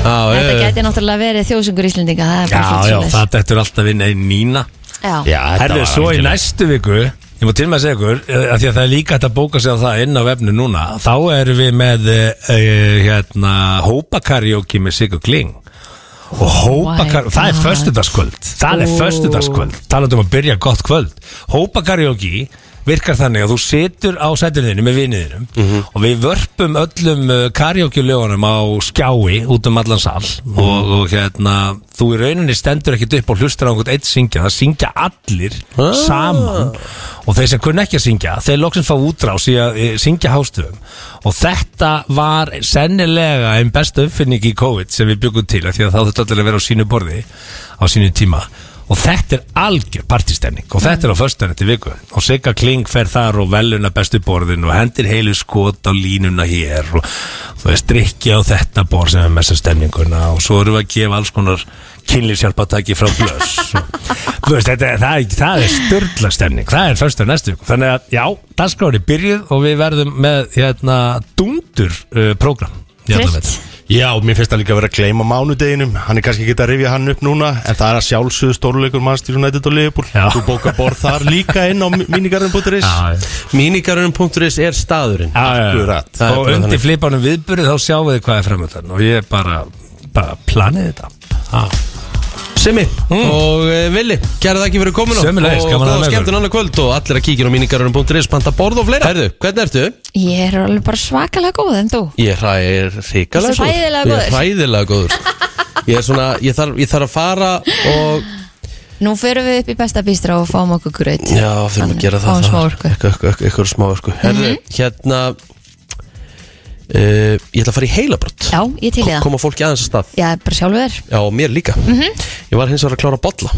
Já, Þetta geti náttúrulega verið þjóðsungur Íslendinga Það er bara Já, já, það er alltaf vinna í Nína. Já. Já, þetta Herðu, var svo í næstu viku Ég má til með að segja ykkur eh, af Því að það er líka hægt að bóka sig á það inn á vefnu núna Þá erum við með uh, hérna, Hópakarjóki með Sigur Kling Og hópakar, my það er God. föstudagskvöld Það er Ó. föstudagskvöld Talandi um að byrja gott kvöld Hópakarjóki virkar þannig að þú situr á sætuninu með viniðinum Mhm. og við vörpum öllum karjókjulögunum á skjái út um allan sal Mhm. og, og hérna þú í rauninni stendur ekkit upp og hlustar á einhvern eitt syngja, það syngja allir Ah. saman og þeir sem kunna ekki að syngja, þeir loksins fá útrás í að e, syngja hástöfum og þetta var sennilega einn besta uppfinning í COVID sem við byggum til því að þá þurfti allir að vera á sínu borði á sínu tíma og þetta er algjör partistemning og þetta er á föstudaginn til viku. Og Sigga Kling fer þar og veluna bestu borðin og hendir heilu skot á línuna hér og þú veist drikki á þetta borð sem er mesta stemninguna. Og svo erum við að gefa alls konar kynlífshjálpatæki frá blöss þú veist, þetta, það, er- það er störla stemning, það er föstudagur næstu viku. Þannig að já, dagskráin er byrjuð og við verðum með hérna dundur uh, prógram í allan Trillt. vetur. Já, mér finnst það líka að vera að gleyma mánudeginum Hann er kannski ekki að rifja hann upp núna En það er að sjálfsögðu stórleikur mannstíð United og Liverpool Já. Þú bókar borð þar líka inn á já. Mínigarunum.is er staðurinn Já, já, já. Akkurat. Er og undir flipanum viðburði þá sjáum við hvað er framöndan og ég bara, bara planið þetta ah. Simmi og uh, Vili, kæra það ekki fyrir komin Sömuleiðis, og gaman að góða með skemmtun annað kvöld og allir að kíkja á mínigarunum.is panta borð og fleira. Herðu, hvernig ertu? Ég er alveg bara svakalega góð en þú? Ég er hræ- hrikalega Ertu hræðilega Ég er góður? hræðilega góður. Ég er svona, ég þarf, ég þarf að fara og Nú förum við upp í besta bístra og fáum okkur gröð Já, þurfum að gera það. Fáum smá orku. Mhm. Eitthvað- eitthvað- Eitthvað smá orku. Herðu, hérna uh, Ég ætla að fara í heilabrott Já, ég til í það. Koma fólki aðeins að stað. Já, bara sjálfur Já, mér líka. Mhm. Ég var hins vegar að klára bolla.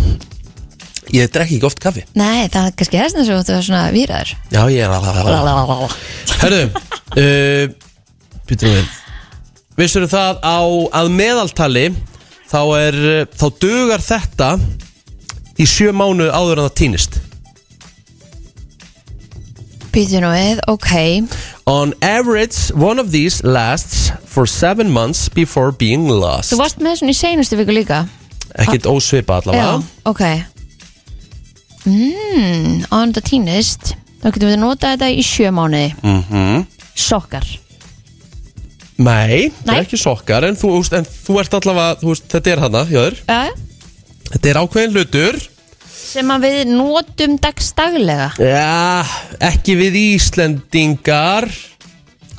Ég drekki ekki oft kaffi. Nei, það er kannski þess að þú er svona výraður Já, ég er alveg Herðu uh, Býtum við. Vissur það á að meðaltali Þá er Þá dugar þetta Í sjö mánu áður en það týnist Býtu nú við, ok. On average, one of these lasts for seven months before being lost. Þú varst með svona í seinustu viku líka. Ekkert ósvipa Já, allavega. Ok. Mm, en þetta týnist þá getum við notað þetta í sjö mánuði. Mhm. sokkar. Nei, það Nei. er ekki sokkar En þú, en þú ert allavega, þú veist, þetta er hana, jáður uh, Þetta er ákveðin hlutur sem að við notum dagstaglega. Já, ekki við Íslendingar.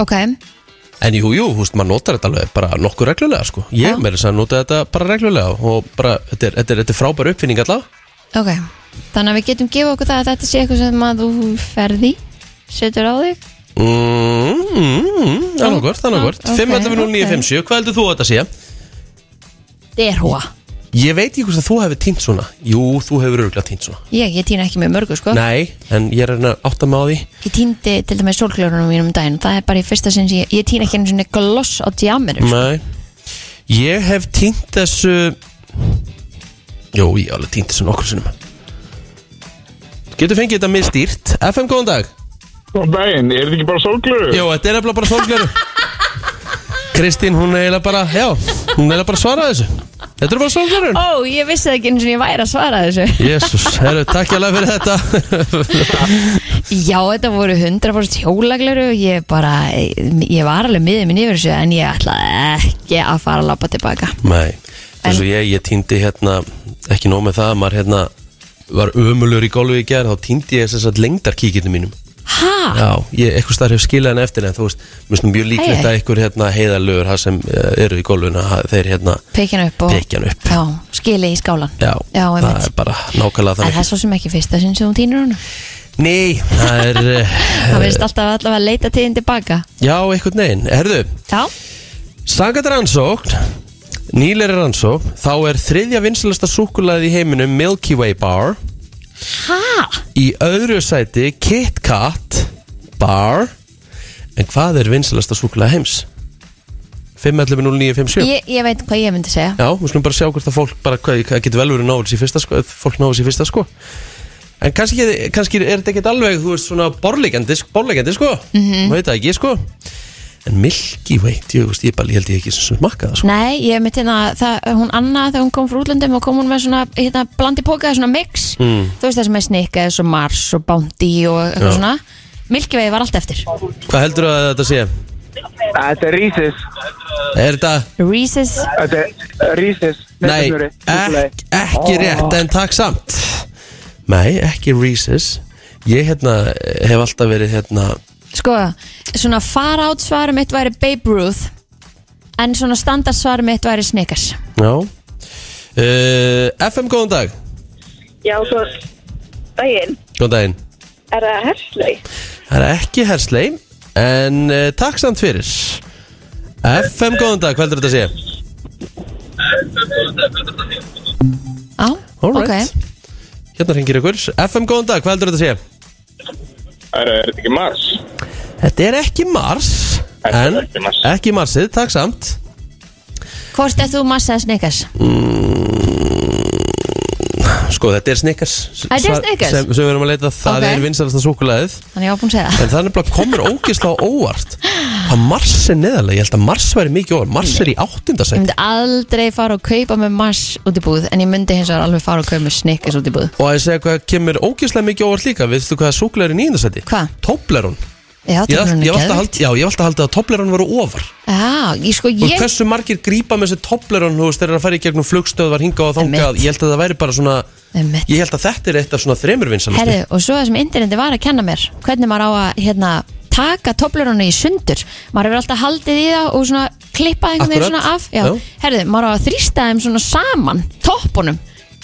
Ok, En jú, jú, veist, maður notar þetta alveg bara nokkuð reglulega, sko. Ég Já. meira þess að nota þetta bara reglulega Og bara, þetta er, þetta er, þetta er frábær uppfinning allavega ok. Þannig að við getum gefa okkur það að þetta sé eitthvað sem að þú ferði setur á þig. Mm, mm, mm, er nokkur, það er nokkur ok, 5.11.09.57, hvað heldur þú að þetta sé? derhúa Ég veit ekki hvort að þú hefur týnt svona. Jú, þú hefur örgulega týnt svona. Ég, ég týna ekki með mörgu sko. Nei, en ég er að reyna að átta mig á því. Ég týndi til dæmis sólklörunum mínum um daginn. Það er bara í fyrsta sinn sem ég, ég týna ekki einu svona gloss á djaminu sko. Nei. Ég hef týnt þessu Jú, ég hef alveg týnt þessu nokkur sinnum. Getur fengið þetta misstýrt FM, góðan dag. Góðan daginn, er þetta ekki bara sólglöru? Jú, þetta er bara sólgleru Kristín, hún er eiginlega bara, já Hún er bara að svara þessu. Þetta er bara sólgleru ó, ég vissi ekki eins og ég væri að svara þessu. Jésús, herru, takk ég alveg fyrir þetta. Já, þetta voru 100% hjólagleru ég bara, ég var alveg miðið minn yfir þessu en ég ætlaði ekki að fara að lappa tilbaka. Nei, þess að ég, ég týndi hérna Ekki nóg með það, maður hérna Var ömulur í gólfi í gerð Þá týndi ég þess að lengdarkíkinu mínum Ha? Já, ég eitthvað starf hef skilað henni eftir En þú veist, mér finnst mjög líklegt Æ, æ. að einhver hérna heiðalögur sem uh, eru í gólfinu ha- Þeir hérna, Pekjan upp og Pekjan upp. Já, skili í skálan já, Já, það er bara nákvæmlega En það þannig er svo sem ekki fyrsta sinn sem hún týnur hún Nei, það er uh, Það verðist alltaf allavega að leita tíðin tilbaka. Já, einhvern veginn, herðu Já, Sangat rannsókn Nýleri rannsókn Þá er þriðja vinsalasta súkulaði í heiminum Milky Way Bar ha? Í öðru sæti Kit Kat Bar En hvað er vinsalasta súkulaði heims? 5.11.09.57 Ég, ég veit hvað ég myndi segja Já, við skulum bara sjá hvort að fólk bara, hvað, hvað getur vel verið náður sér fyrsta sko, ef fólk náður sér fyrsta sko En kannski, kannski er þetta ekkert alveg, þú veist, svona borlegjandi, borlegjandi sko mm. -hmm. veit það ekki, sko En Milky Way, ég, veist, ég, bara, ég held ég ekki sem smakka það sko. Nei, ég myndi hérna það, Hún Anna þegar hún kom frá útlöndum og kom hún með svona hérna, blandi póka, svona mix. Mm. Þú veist það sem er snikka, svo Mars og Bounty og eitthvað Já. svona. Milky Way var allt eftir. Hvað heldur að þetta sé? Þetta er Rísis Er þetta, Reese's. Þetta er Rísis nei, ek, ekki rétt en takk samt. Nei, ekki Reese's. Ég hérna hef alltaf verið hérna Sko, svona far out svarum mitt væri Babe Ruth En svona standard svarum mitt væri Snickers. Já. Uh, FM, góðan dag. Já, svo daginn. Góðan daginn. Er það herslei. Það er ekki herslei En uh, takk samt fyrir. FM, góðan dag, hvað heldur þetta að sé? Já, Alright Hérna ringir ykkur. FM, góðan dag, hvað heldur þetta að sé? Er er þetta ekki Mars? Þetta er ekki Mars Þetta er En ekki Mars. ekki Marsið, takk samt Hvort er þú massa Snickers? Sko, þetta er Snickers Þetta er Snickers? Sem, sem við erum að leita, það Ok. er vinsalasta súkulæðið Þannig ég var búin að segja það En það er nefnilega komur ógislega óvart Hvað Mars er neðarlega, ég held að Mars væri mikið óvart Mars er í Ég áttundasætt myndi aldrei fara og kaupa með Mars út í búð En ég myndi hins vegar alveg fara og kaupa með Snickers út í búð Og að ég segja hvað kemur ógislega mikið óvart líka Veistu hvað súkulæðir í níundasætti? Hvað? Toblerón Já, Ég það hef alltaf alltaf haldið að Toblerón voru ofar. Já, ég sko Og ég hversu margir grípa með þessi Toblerón Þú veist, þeir eru að fara í gegnum flugstöðvar hinga og Einmitt. Ég held að það væri bara svona Einmitt. Ég held að þetta er eitt af svona þremur vinsalasti Herðu, og svo það sem interneti var að kenna mér Hvernig maður á að hérna, taka tobleronu í sundur. Maður hefur alltaf haldið í það og svona klippað einhvern veginn svona af. Herðu, maður á að þrýsta þeim svona saman Toppunum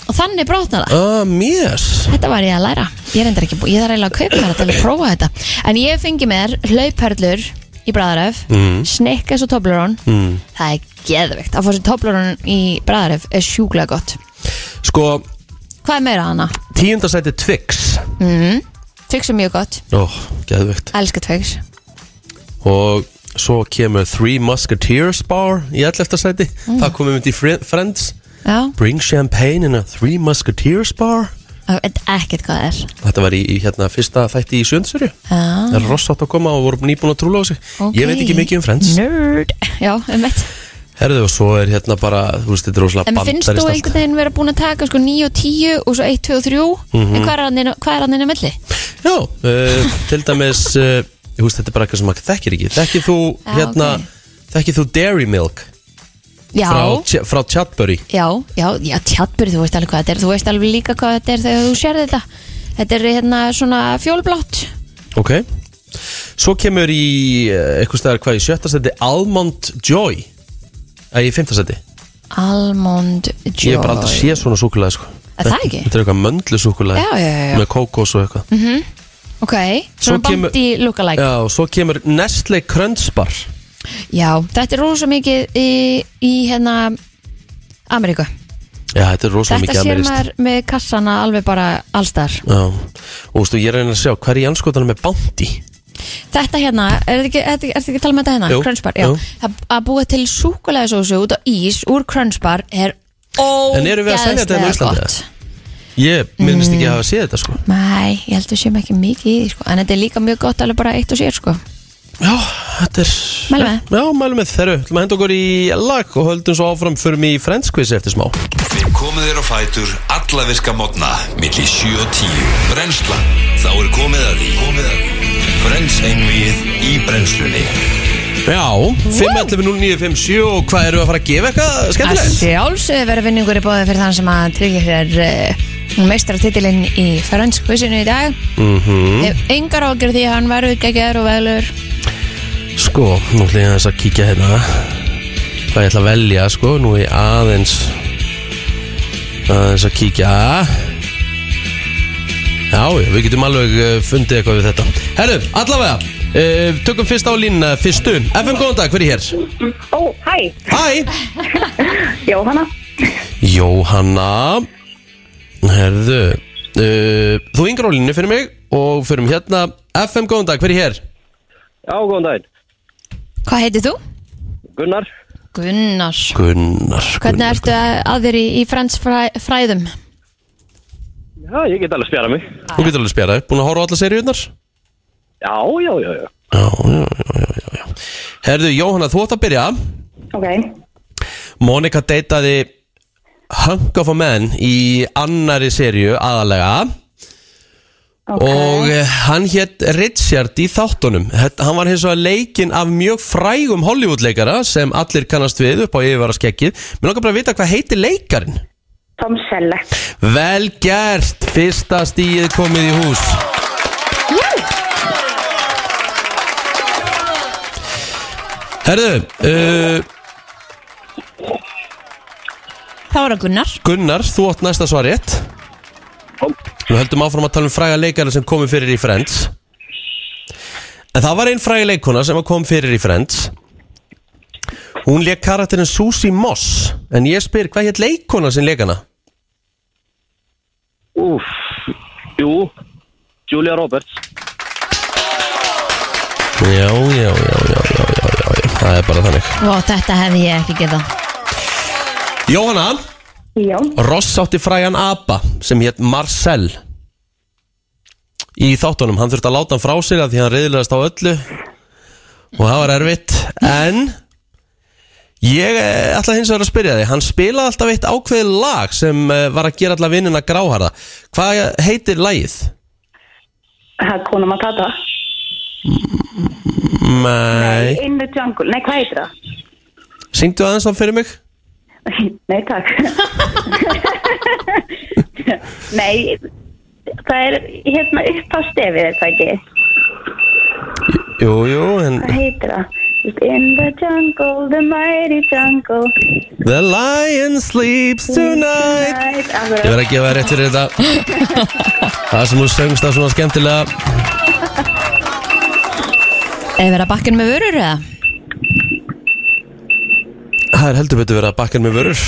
Og þannig brotna það. Ah, mér Þetta var ég að læra. Ég endur ekki búið, ég þarf eiginlega að kaupa þetta til að prófa þetta. En ég fengi mér hlaupherlur í bræðaröf mm. Snickers og Toblerone. Mm. Það er geðveikt. Að fá sér Toblerone í bræðaröf er sjúklega gott. Sko, Hvað er meira hana? tíundasæti Twix. Twix er mjög gott, Ó, geðvögt elska Twix. Og svo kemur Three Musketeers bar í 11. sæti. Mm. Það komum við í Fri- Friends Já, Bring champagne in a Three Musketeers bar? Veit ekkert hvað er. Þetta var í, í hérna fyrsta þætti í sjöndsöru Það er ross átt að koma og voru nýbúin að trúla á sig. Ég veit ekki mikið um Friends. Nerd. Já, um eitt Herðu og svo er hérna bara, þú veist, þetta er rosalega En mér finnst þú einhvern veginn vera búin að taka sko 9 og 10 og svo 1, 2 og 3 Mhm. En hvað er hann inn- á milli? Já, uh, til dæmis uh, veist, þetta er bara eitthvað sem maður þekkir ekki. Þekkir þú, Já, hérna Þekkir þú Dairy Milk Já, frá, frá Chatbury já, já, já, tjatburi, þú veist alveg hvað þetta er. Þú veist alveg líka hvað þetta er þegar þú sér þetta. Þetta er hérna svona fjólblátt Ok. Svo kemur í uh, eitthvað stæðar hvað í sjötta seti Almond Joy. Æ, í fymta seti. Almond Joy Ég hef bara aldrei séð svona súkulega sko. Er það ekki? Þetta er eitthvað möndlu súkulega Já, já, já, já. Með kókos og eitthvað. Mhm. Ok, Svo svona kemur- bandi lookalike. Já, og svo kemur Nestle Crunch Bar Já, þetta er rosa mikið í, í hérna Ameríku Já, þetta er rosalega Þetta mikið sér amerist maður með kassana alveg bara allstar Já, og þú veist, ég er að reyna að sjá Hvað er í anskotanum með Bounty? Þetta hérna, er þetta ekki, er þetta ekki að tala með þetta hérna? Jú, Crunchbar, já jú. Það að búa til súkulegasósu út á ís úr Crunchbar er En erum við að selja þetta hérna á ógeðslega Íslandi? gott Ég minnist ekki Mm. að hafa séð þetta sko Nei, ég held við séum ekki mikið í því sko. En þetta er líka mjög gott alveg bara eitt og sér sko. Þetta er Mælu með. Já, mælum með. Þeirru Þú maður henda okkur í lag og höldum svo áfram Förum í Friends quiz eftir smá. Við komum þér á fætur alla virka mótna milli 7 og 10 Brennslan, þá er komið að því. Komið að því. Frens einvið í brennslunni. Já, 5.11.0957 og hvað eru að fara að gefa eitthvað Að skemmtilegt? sjálfsögðu verður vinningur í bóði fyrir þann sem að tryggja þér meistaratitilinn í Ferenskvissinu í dag. Mm Ef engar ágjör því að hann verður geggjör og velur Sko, nú ætlum ég aðeins að kíkja hérna. Hvað ég ætla að velja, sko Nú er ég aðeins Aðeins að kíkja. Já, við getum alveg uh, fundið eitthvað við þetta. Herru, allavega uh, Tökum fyrst á línuna, fyrstu. FM, góðan dag, hver er hér? Ó, hæ. Hæ. Jóhanna. Jóhanna Herðu uh, Þú yngur á línu fyrir mig Og fyrir hérna FM, góðan dag, hver er hér? Já, góðan daginn. Hvað heitir þú? Gunnar. Gunnar Gunnar Hvernig ertu að að þér í, í Frans fræ, fræðum? Já, ég get alveg spjara mig. Þú getur alveg spjaraði, búin að horfa á alla seríunar? Já, já, já, já. Já, já, já, já, já, já. Herðu, Jóhanna, þú ætti að byrja Ok Monika deytaði Hunk of a Man í annari seríu aðalega. Og eh, hann hétt Richard í þáttunum. Hann var hins vegar leikinn af mjög frægum Hollywood-leikara sem allir kannast við upp á yfirvara skekkið mér langar bara að vita hvað heitir leikarin Tom Selleck. Vel gert, fyrsta stíð komið í hús. Herðu, uh, Það var að Gunnar. Gunnar, þú átt næsta svar rétt. Við höldum áfram að tala um fræga leikara sem komi fyrir í Friends. En það var einn fræga leikona sem kom fyrir í Friends. Hún leik karakterin Susie Moss. En ég spyr, hvað hétt leikona sem leik hana? Úf, jú, Julia Roberts. Já, já, já, já, já, já, já, já. Það er bara þannig. Vá, þetta hefði ég ekki getað Jóhanna? Já. Ross átti frægan apa sem hétt Marcel. Í þáttunum, hann þurfti að láta hann frá sig að því hann reyðilegast á öllu. Og það var erfitt. En Ég eh, ætla hins vegar að spyrja þig. Hann spilaði alltaf eitt ákveðið lag sem eh, var að gera alla vinnina gráharða. Hvað heitir lagið? Það er Kona Matata. Nei In the Jungle. Nei, hvað heitir það? Syngdu aðeins þá fyrir mig? Nei, takk. Nei Það er hérna upp á stefið, er það ekki? Jú, jú, en Hvað heitir það? Just In the jungle, the mighty jungle. The lion sleeps tonight. Ég verð að gefa þér rétt fyrir þetta. Það sem þú söngst það svona skemmtilega. Eða vera bakkin með vörur eða? Það er heldur betur verið að bakka með vörur.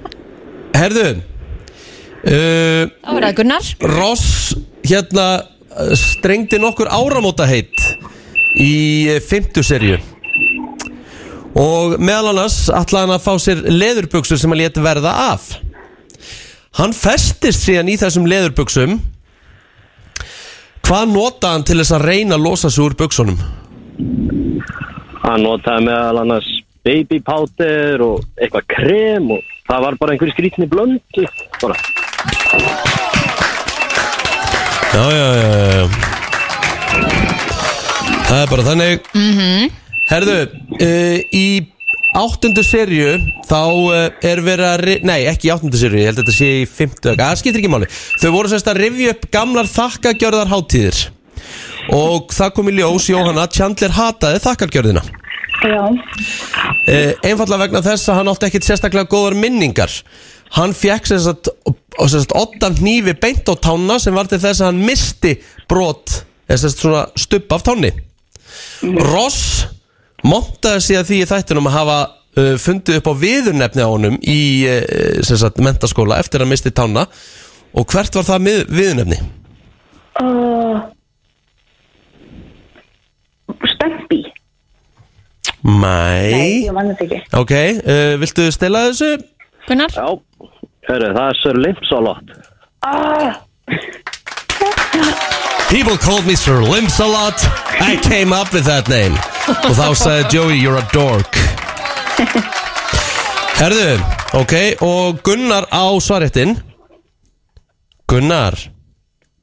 Herðu uh, Það var að Gunnar. Ross hérna strengdi nokkur áramóta heitt í uh, fymtu serju og meðal annars ætlaði hann að fá sér leðurbuxur sem hann leti verða af. Hann festist síðan í þessum leðurbuxum. Hvað notaði hann til þess að reyna að losa sig úr buxunum? Hann notaði meðal annars baby powder og eitthvað krem og það var bara einhverju skrítni blöndu bara. Já, já, já, já, Það er bara þannig. Mhm. Herðu, uh, í áttundu serju þá uh, er verið að Nei, ekki í áttundu serju, ég held að þetta sé í fymtu Það skiptir ekki máli. Þau voru sérst að rifja upp gamlar þakkagjörðar hátíðir Og það kom í ljós Jóhanna Chandler hataði þakkagjörðina Já. uh, Einfallega vegna þess að hann átti ekkit sérstaklega góðar minningar Hann fekk sérst og sérst oddan hnífi beint á tána sem var til þess að hann misti brot eða sérst svona stubb af táni Ross montaði sig að því í þættinum að hafa uh, fundið upp á viðurnefni á honum í sem sagt, mentaskóla eftir að misti tána og hvert var það viðurnefni? Uh, Stempi. Mæ Nei, ég mann þetta ekki. Ok, uh, viltu stela þessu? Gunnar? Já, hörru, það er Sir Limpsalot. Ah, People called me Sir Limps a lot I came up with that name Og þá sagði Joey you're a dork Herðu, ok Og Gunnar á svaréttin Gunnar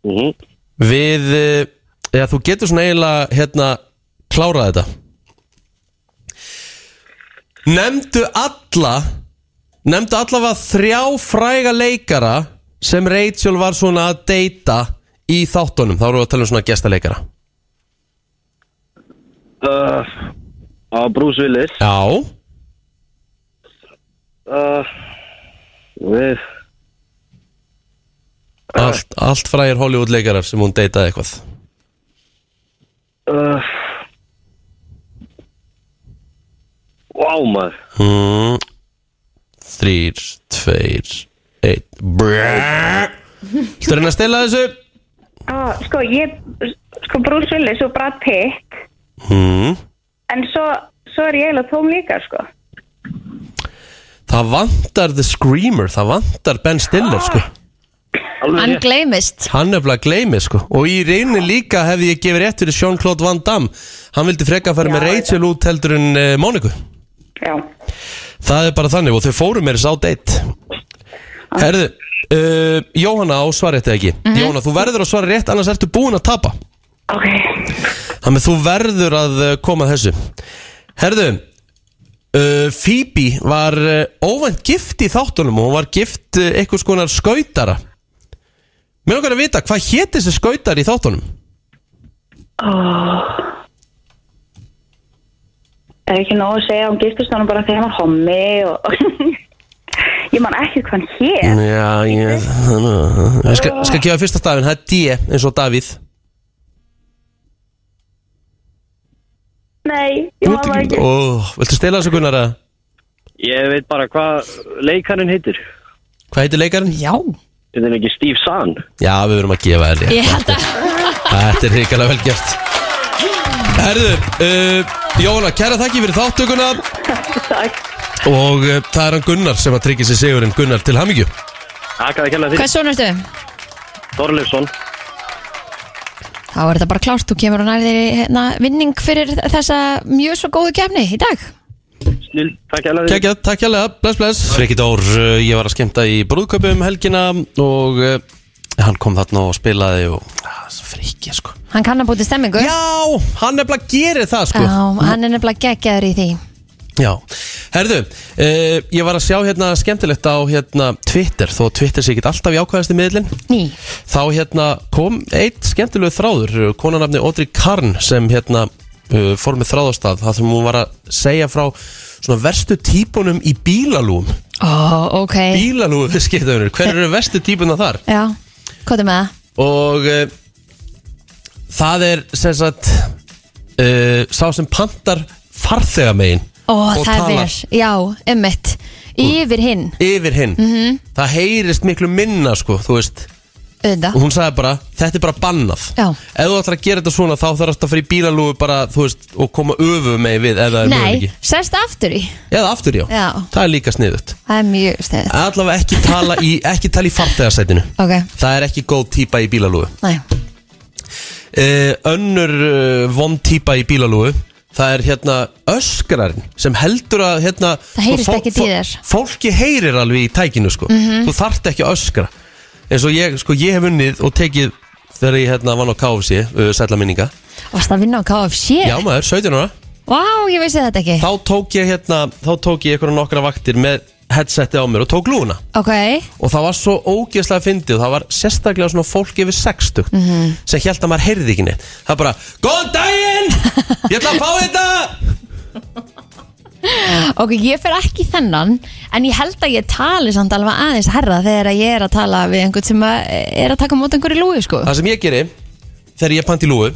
Mhm. Við eh, Já, þú getur svona eiginlega Hérna, klárað þetta Nemndu alla Nemndu allavega þrjá fræga leikara Sem Rachel var svona að deyta Í þáttunum, þá erum við að tala um svona gestaleikara. Uh, á Bruce Willis. Já. Uh, við, Allt, allt frægir Hollywood leikarar sem hún deytaði eitthvað uh, Vá maður. mm. Þrýr, tveir, einn. Brrrr Þú reyna að stela þessu? Ah, sko, ég, sko, Bruce Willis og Brad Pitt, mm. en svo, svo er ég eiginlega tóm líka, sko. Það vantar The Screamer Það vantar Ben Stiller sko. Hann gleymist. Hann er bara að gleymi sko. Og í reyni líka hefði ég gefið rétt fyrir Jean-Claude Van Damme. Hann vildi freka að fara með Rachel út heldur en uh, Móniku Já. Það er bara þannig og þau fóru mér þess á date Herðu uh, Jóhanna á svarrétti ekki Jóhanna, þú verður að svara rétt annars ertu búin að tapa Ok. Þannig að þú verður að uh, koma að þessu Herðu uh, Phoebe var uh, óvænt gift í þáttunum og hún var gift uh, einhvers konar skautara Mér okkar að vita, hvað hétt þessi skautar í þáttunum? Oh. Er ekki nóg að segja hún giftist honum bara þegar hann var hommi og ég man ekki hvað hann hér. Já, ég Ég skal, skal gefa fyrsta stafinn, það er D eins og Davíð Nei, ég man það ekki. Ó, Viltu stela þessu Gunnar að Ég veit bara hvað leikarinn heitir. Hvað heitir leikarinn? Já Þetta er ekki Steve Zahn. Já, við verum að gefa þér. Ég held að Þetta er hrikalega vel gert Herðu, uh, Jóna, kæra þakki fyrir þáttökuna Takk. Og uh, það er hann Gunnar sem að tryggja sér sigurinn. Gunnar til hamingju. Takk að kella Hvað svona ertu? Þorleifsson. Þá er þetta bara klárt, þú kemur og nærðir í hérna, vinning fyrir þessa mjög svo góðu kefni í dag. Snill, takk að Kækja, takk hjálpa, bless bless. Freki Dór, uh, ég var að skemmta í brúðköpu um helgina Og uh, hann kom þarna og spilaði og ah, Freki sko. Hann kann að búti stemmingu. Já, hann er bara að gera það sko. Já, hann er nefnilega geggjaður í því. Já, herðu, uh, ég var að sjá hérna skemmtilegt á hérna Twitter Þó Twitter sé ekki alltaf jákvæðasti miðlinn Ný. Þá hérna kom eitt skemmtilegu þráður Konanafni Audrey Karn sem hérna uh, fór með þráðastað Það sem hún var að segja frá svona verstu típunum í bílalúum Ó, ok. Bílalúu skiptaðunir, hver eru verstu típuna þar? Já, hvað er með það? Og uh, það er sem sagt uh, sá sem pantar farþegamegin Ó, Og það talar. er, já, emmitt Yfir hinn, yfir hinn Mhm. það heyrist miklu minna sko, þú veist og hún sagði bara, þetta er bara bannað. Já. ef þú ætlar að gera þetta svona þá þarf þetta að fara í bílalúgu bara, þú veist, og koma öfu með við er Nei, sérst aftur í. Eða aftur já, Já, það er líka sniðut það er mjög stæðið allavega ekki tala í, ekki tala í farþegarsætinu Ok, það er ekki góð típa í bílalúgu. Næ uh, önnur uh, vond típa í bílalúgu Það er hérna öskrarinn sem heldur að hérna Það heyrist fó- ekkert í fó- þér. Fólki heyrir alveg í tækinu sko. Mhm. Þú þarft ekki að öskra eins og ég, sko, ég hef unnið og tekið þegar ég hérna vann á KFC uh, sætla minninga. Varst það að vinna á KFC? Já maður, 17 ára. Vá, ég veist þetta ekki. Þá tók ég hérna, þá tók ég einhverja nokkra vaktir með headseti á mér og tók lúna Ok, og það var svo ógeðslega fyndið og það var sérstaklega svona fólk yfir 60 Mhm. sem held að maður heyrði ekki neitt. Það bara, góðan daginn! Ég ætla að fá þetta ok, ég fer ekki í þennan En ég held að ég tali samt alveg aðeins herra Þegar ég er að tala við einhvern sem að er að taka mót einhverju lúi sko. Það sem ég geri, þegar ég panti lúu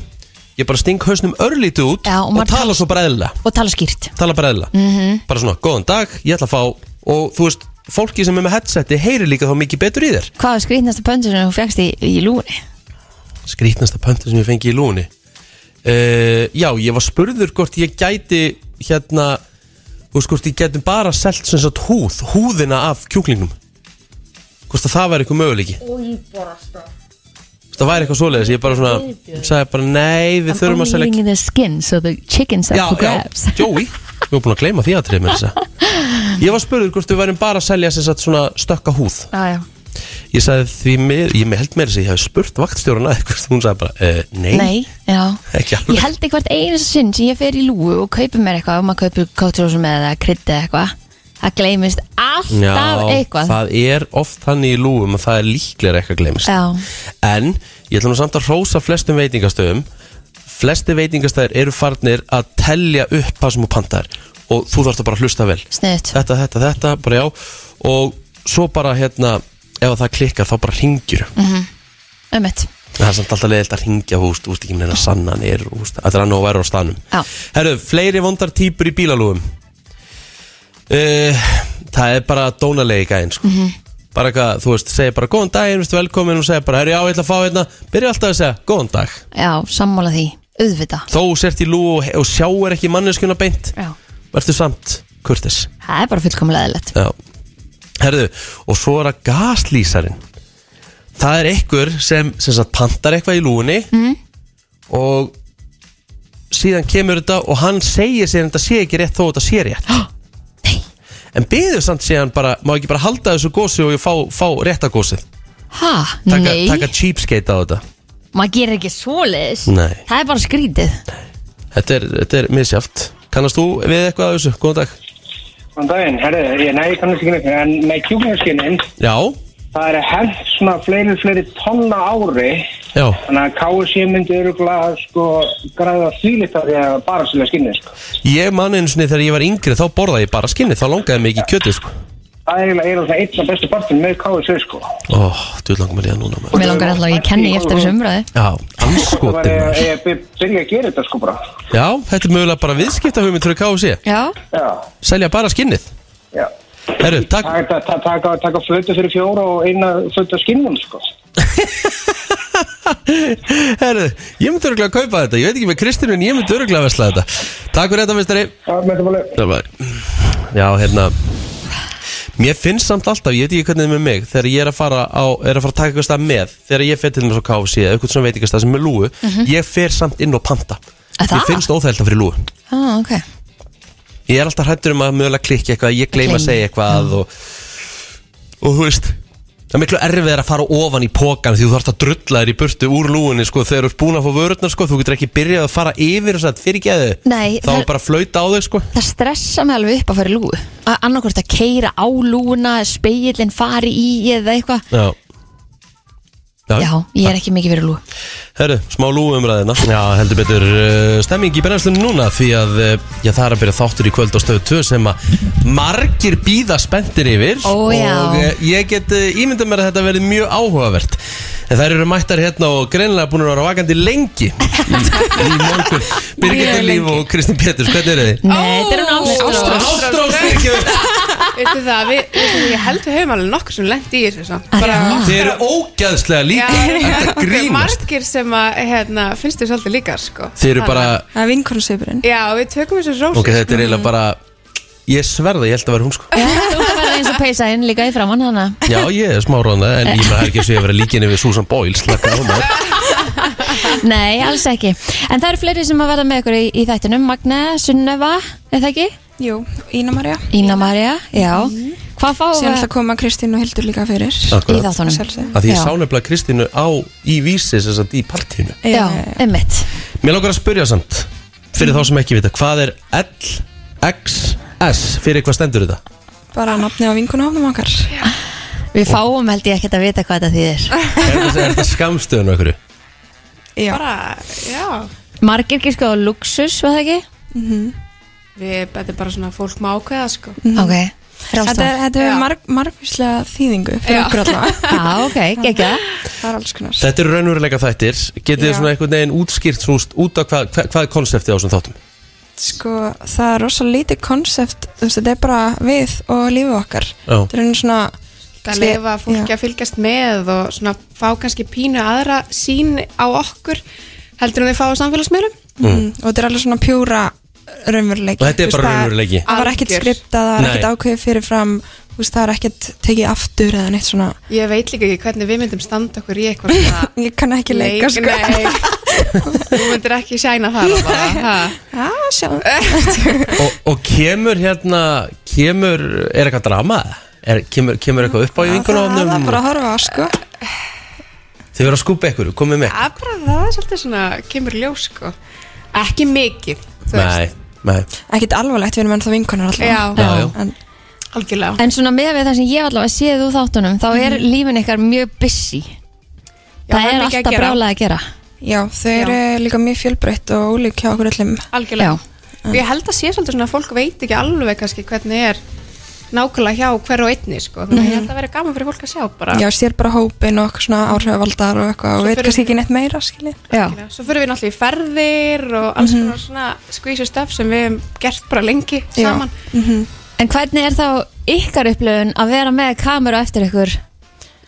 ég bara sting hausnum örlítið út Já, og og, tala svo bara eðlilega. Og tala skýrt. Tala bara eðlilega, Mhm. bara svona, góðan dag ég ætla að fá, og þú veist fólki sem er með headseti heyri líka þá mikið betur í þér. Hvað er skrýtnasta pöndur sem þú fegst í, í lúni? skrítnasta pöntu sem ég fengi í lúni? Uh, Já, ég var spurður hvort ég gæti hérna veist hvort ég gæti bara selt sem sagt húð, húðina af kjúklingnum? Hvort að það væri eitthvað möguleiki? Það væri eitthvað svoleiðis? Ég bara svona, sagði bara nei við þurfum að selja Only in the skin so the chickens Já, are for já, grabs. Jói, við erum búin að gleyma því aðtrið með þessa Ég var spurður hvort við værim bara að selja sem sagt svona stökka húð. Já, já Ég sagði því með, ég held með þess að ég hef spurt vaktstjórun að eitthvað hún sagði bara, uh, nei, Nei, já. Ekki alveg. Ég held eitthvað einu sinn sem ég fer í lúu og kaupi mér eitthvað og maður kaupir kótrósum eða krytti eitthvað það gleymist alltaf eitthvað. það er oft þannig í lúum að það er líklega eitthvað glemist Já, En ég ætla nú samt að hrósa flestum veitingastöðum. Flesti veitingastæðir eru farnir að telja upp það sem þú pantar og þú þarfst að bara hlusta vel. Sniðt Þetta, þetta, þetta, bara já. Og svo bara hérna ef það klikkar þá bara ringjur mm Ömmit það er samt alltaf leiðilt að ringja húst, veist ekki með neina sannanir húst, þetta er annað að vera á staðnum. Já. Herru, fleiri vondar típur í bílalúum uh, Það er bara dónalegi gæðin sko. Mhm. bara eitthvað, þú veist, segir bara góðan daginn, veist velkomin. Og segir bara, herru já, ég ætla að fá hérna. Byrja alltaf að segja, góðan dag. Já, sammála því, auðvita þó sért í lú og, og sjáur ekki manneskjuna beint Já. verður samt kurtis Það er bara fullkomlega eðlilegt. Já Herðu, og svo er það gaslýsarinn. Það er einhver sem, sem sagt, pantar eitthvað í lúinni mm. og síðan kemur þetta og hann segir sér en þetta sé ekki rétt þó þetta sé rétt. En byður samt síðan bara, má ekki bara halda þessu gósi og ég fá, fá rétta gósið Ha, Taka, nei, taka cheapskate á þetta. Maður gerir ekki svoleiðis. Nei. Það er bara skrítið. Þetta er, þetta er misjáft Kannast þú við eitthvað af þessu? Góðan dag Góðan daginn, herri, ég næði neitt, en með kjúklingaskinin, Já, það er hent svona fleiri, fleiri tonna ári, já. Þannig að KSC myndi öruglega, sko, græða þvílitt af því að bara selja skinnið, sko. Ég man einu sinni þegar ég var yngri þá borðaði ég bara skinni, þá langaði mig ekki í kjötið sko Það er eiginlega er það einn af bestu partin með KSC, sko. Ó, þú langar mér líða núna maður. Mér langar alltaf að ég kenni eftir þessu umræði Já, Það anskotin ég, maður. ég by- byrja að gera þetta, sko, bara. Já, þetta er mögulega bara viðskipta hugmynd fyrir KFC Já, Já, Selja bara skinnið. Já. Herru, takk. Taka, taka, taka, taka flötu fyrir fjóra og eina flötu af skinnum, sko. Herru, ég myndi örgulega að kaupa þetta. Ég veit ekki með Kristínu en ég myndi örgulega að vesla þetta. Takk fyrir þetta, mistari. Já, með þetta bara. Já, hérna Mér finnst samt alltaf, ég veit ekki hvernig það er með mig Þegar ég er að fara, á, er að, fara að taka eitthvað stað með Þegar ég fer til mér svo KFC eða eitthvað svona veitingastað sem er lúu Mhm. Ég fer samt inn og panta. Það? Ég finnst óþælda fyrir lúu. Ah, ok. Ég er alltaf hrættur um að mögulega klikki eitthvað Ég gleyma að segja eitthvað og, og þú veist Það er miklu erfið að fara ofan í pókan Því þú þarfst að drulla þér í burtu úr lúinni sko, Þegar þú ert búin að fá vörurnar sko, Þú getur ekki byrjað að fara yfir og sagt fyrir geðu Nei, Þá það- er bara að flauta á þig sko. Það stressa mig alveg upp að fara í lúu Annarkvort að keira á lúuna Speilin fari í eða eitthvað Já ég er ekki mikið fyrir lúu Herru, smá lúumræðina Já, heldur betur uh, stemming í brennslunum núna Því að uh, já, það er að byrja þáttur í kvöld á stöðu 2 Sem að margir býða spenntir yfir Ó, já. Og uh, ég get uh, ímyndað mér að þetta verði mjög áhugavert. En þær eru mættar hérna og greinilega búin að vera vakandi lengi. Í, í morgun. Birgitta Líf og Kristinn Péturs, hvernig eru þið? Nei, þetta er hún ástrós. Ástrós, fyrirgefðu. Veistu það, við, veistu, ég held við höfum alveg nokkur sem lendi í þessu. Ah, bara Þið eru ógæðslega líka Þetta grínast. margir sem að hérna, finnst þið svolítið líka sko. Þið eru bara, Það er vinkonusvipurinn Já, við tökum þessu rósi ok, þetta er eiginlega bara Ég sverða, ég held að vera hún sko. Þú ert að vera eins og peysa inn líka í framann hana Já, ég er smá róna En ég maður er ekki að segja að vera líkinni við Susan Boyle Slaka á maður. Nei, alls ekki. En það eru fleiri sem að verða með ykkur í, í þættinum. Magne, Sunneva, er það ekki? Jú, Ína Marja Ína Marja, já. Hvað fáum við? ætla að koma Kristín og Hildur líka fyrir. Akkurat. Í þáttunum. Að því ég Já. sá nefnilega Kristínu á í vísi sem sagt í partínu Já, einmitt. Mér langar að spyrja samt Fyrir þá sem ekki vita, hvað er LXS? Fyrir hvað stendur þetta? Bara nafni á vinkunahofnum okkar. Við fáum held ég ekkert að vita hvað þetta þýðir. Er þetta, skamstöðun okkur? Já. Bara, já. Margir ekki sko á luxus, var það ekki? Við, þetta er bara svona fólk má ákveða sko Ok, Þetta frjálst er, þetta er marg, margvíslega þýðingu fyrir Já. okkur allavega Já, ok, gekkja Það er alls konar Þetta eru raunveruleika þættir Getið þið Já. svona einhvern veginn útskýrt svona, út á hvað, hvað, er konseptið á þessum þáttum? Sko, það er rosa lítið konsept þetta er bara við og lífið okkar Já. Þetta er svona Það lefa fólki að fylgjast með og svona fá kannski pínu aðra sín á okkur heldur en þau fá á samfélagsmiðlum mm. Og þetta er alveg svona pjúra raunveruleiki. Og þetta er bara raunveruleiki? Það var ekkert skriptað, það var ekkert ákveðið fyrirfram Þú veist, það er ekkert tekið aftur eða neitt svona. Ég veit líka ekki hvernig við myndum standa okkur í eitthvað svona Ég kann ekki leika, sko. Nei, þú myndir ekki sæna það bara, ha? Já, sjá. Og, og kemur hérna Kemur, er eitthvað drama? Er, kemur, kemur eitthvað upp á í Það er bara að horfa sko. Þið verður að skúpa ykkur, komið með Það er bara það er svolítið svona, kemur ljós sko Ekki mikið, Nei, nei. Ekkert alvarlegt, við erum ennþá vinkonar alltaf. En, Algjörlega. En svona með við það sem ég allavega séð úr þáttunum þá er lífin ykkar mjög busy. Já, Það er alltaf gera. brálað að gera. Já, þau eru líka mjög fjölbreytt og ólík hjá okkur öllum. Algjörlega. Já. Og ég held að sé svolítið svona að fólk veit ekki alveg kannski hvernig er nákvæmlega hjá hver og einni sko. Þannig að ég held að vera gaman fyrir fólk að sjá bara. Já, sér bara hópin og eitthvað svona áhrifavaldar og eitthvað og veit kannski ekki neitt meira, skilji. Já, Svo fyrir við náttúrulega í ferðir og alls konar svona skvísu stöf sem við hefum gert bara lengi saman. En hvernig er þá ykkar upplöfun að vera með kameru eftir ykkur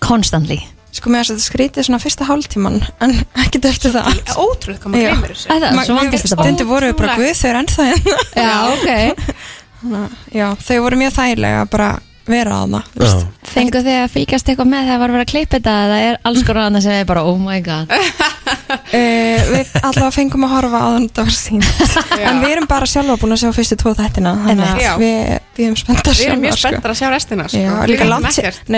constantly? Sko þess að þetta skrítið svona fyrsta hálftíman en ekkert eftir það. Ótrúð hvað maður Já. gleymir þessu. Það er svo vandist þetta bara. Stundum voru við bara guð, þau eru ennþá hérna. Já, ok Já, þau voru mjög þægilega að bara vera að það Já. Fengu þið að fylgjast eitthvað með þegar var að vera að klippa þetta? Eða er alls konar annað sem er bara oh my god. Uh, Við allavega fengum að horfa á þannig að það var sínt En við erum bara sjálfa búin að sjá fyrstu tvo þættina Þannig að við, við erum spenntar Við erum mjög sko. spenntar að sjá restina sko. Já, líka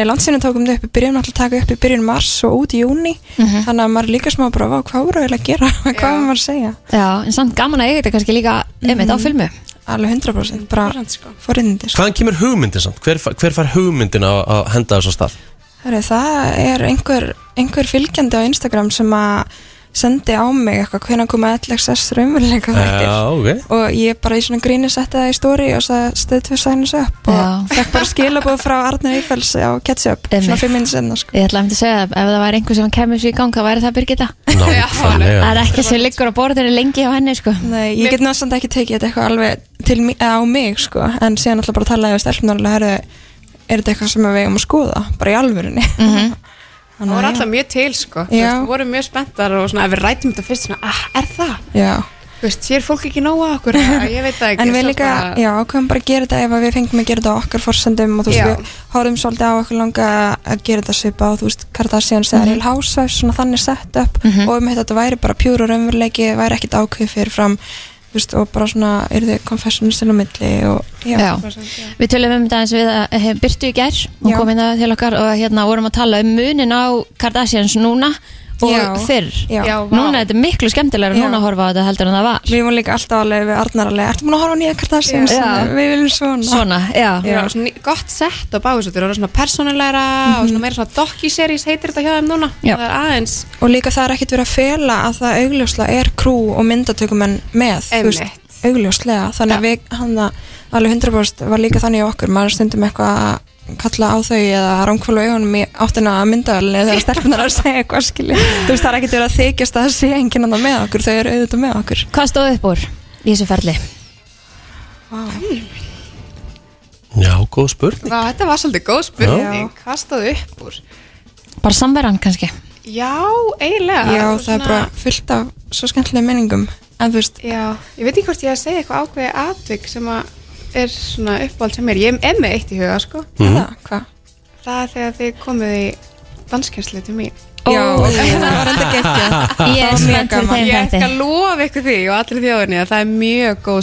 landsinu tókum við upp í byrjun alltaf taka upp í byrjun mars og út í júni þannig að maður líka smá bara, "Vá, hvað voru að gera? Hvað var maður að segja? Já, en samt gaman að eiga þetta kannski líka einmitt á filmu alveg 100% bara 100% sko. forrindis Hvaðan kemur hugmyndin samt? Hver, hver far hugmyndin að, að henda þess að stað? Herri, það er einhver, einhver fylgjandi á Instagram sem að sendi á mig eitthvað hvenær koma LXS raunveruleika þættir. Já, ok. Og ég bara í svona gríni setti það í story og það stöð tvö sænis upp og fekk bara skilabóð frá Arnar Eiffels á Ketchup Einmitt. svona fimm minn senna sko. Ég ætla að segja að ef það væri einhver sem kemur svo í gang þá væri það Birgitta. Nákvæmlega. Það er ekki sem liggur á borðinu lengi á henni sko. Nei, ég get náttúrulega ekki tekið þetta eitthvað alveg til, mi- á mig sko. En síðan alltaf bara talaði við stelpunar alveg herri, er þetta eitthvað sem við eigum að skoða bara í alvörunni Það voru alltaf mjög til sko. Við vorum mjög spenntar og svona, ef við rætum þetta fyrst svona, ah, er það? Já. Þú veist, sér fólk ekki nóga okkur eða, ég veit það ekki En við líka, bara- já, ákveðum bara að gera þetta ef að við fengum að gera þetta okkar forsendum og þú veist, Já. við horfum svolítið á okkur langa að gera þetta svipa og þú veist, Kardashians eða Mhm. Real Housewives, svona þannig sett upp og um þetta væri bara pjúra raunveruleiki, væri ekkit ákveð fyrir fram, veist, og bara svona, eru þið til á milli og, já. Já. Við tölum um þetta eins við að hef byrtu í gær og kom inn til okkar og hérna vorum að tala um munin á Kardashians núna og Já. fyrr Já. Já, vá. Núna er þetta miklu skemmtilegra Já. núna að horfa á þetta heldur en það var Við vorum líka alltaf alveg við Arnar alveg, ertu búin að horfa á nýja Kardashians? Já. Við viljum svona. Svona, já. Já, svona ný- gott sett á báðisötur og svona persónulegra og svona meira svona docu-series heitir þetta hjá þeim núna Já. það er aðeins Og líka það er ekkert verið að fela að það augljóslega er krú og myndatökumenn með, þú veist, augljóslega. Þannig að við, hann að alveg 100% var líka þannig á okkur, maður stundum eitthvað að kalla á þau eða ránkvölu augunum í áttina að myndavelni þegar stelpunar að segja eitthvað skilji. Þú veist, það er ekkert verið að þykjast að það sé enginn annar með okkur, þau eru auðvitað með okkur. Hvað stóð upp úr í þessu ferli? Já, góð spurning Vá, þetta var svolítið góð spurning hvað stóð upp úr? Bara samverðan kannski Já, eiginlega Já, það er bara fullt af svo skemmtilega minningum, en þú veist, Já, ég veit ekki hvort ég að segja eitthvað ákveðið atvik sem að er svona uppáhald sem er ég er með eitt í huga sko. Það, hvað? það er þegar þið komið í danskjænslu til mín. Já, það var enda geggjað. Ég er Það var mjög spennt fyrir gaman. þeim Ég skal lofa ykkur því og allir þjóðinni að það er mjög góð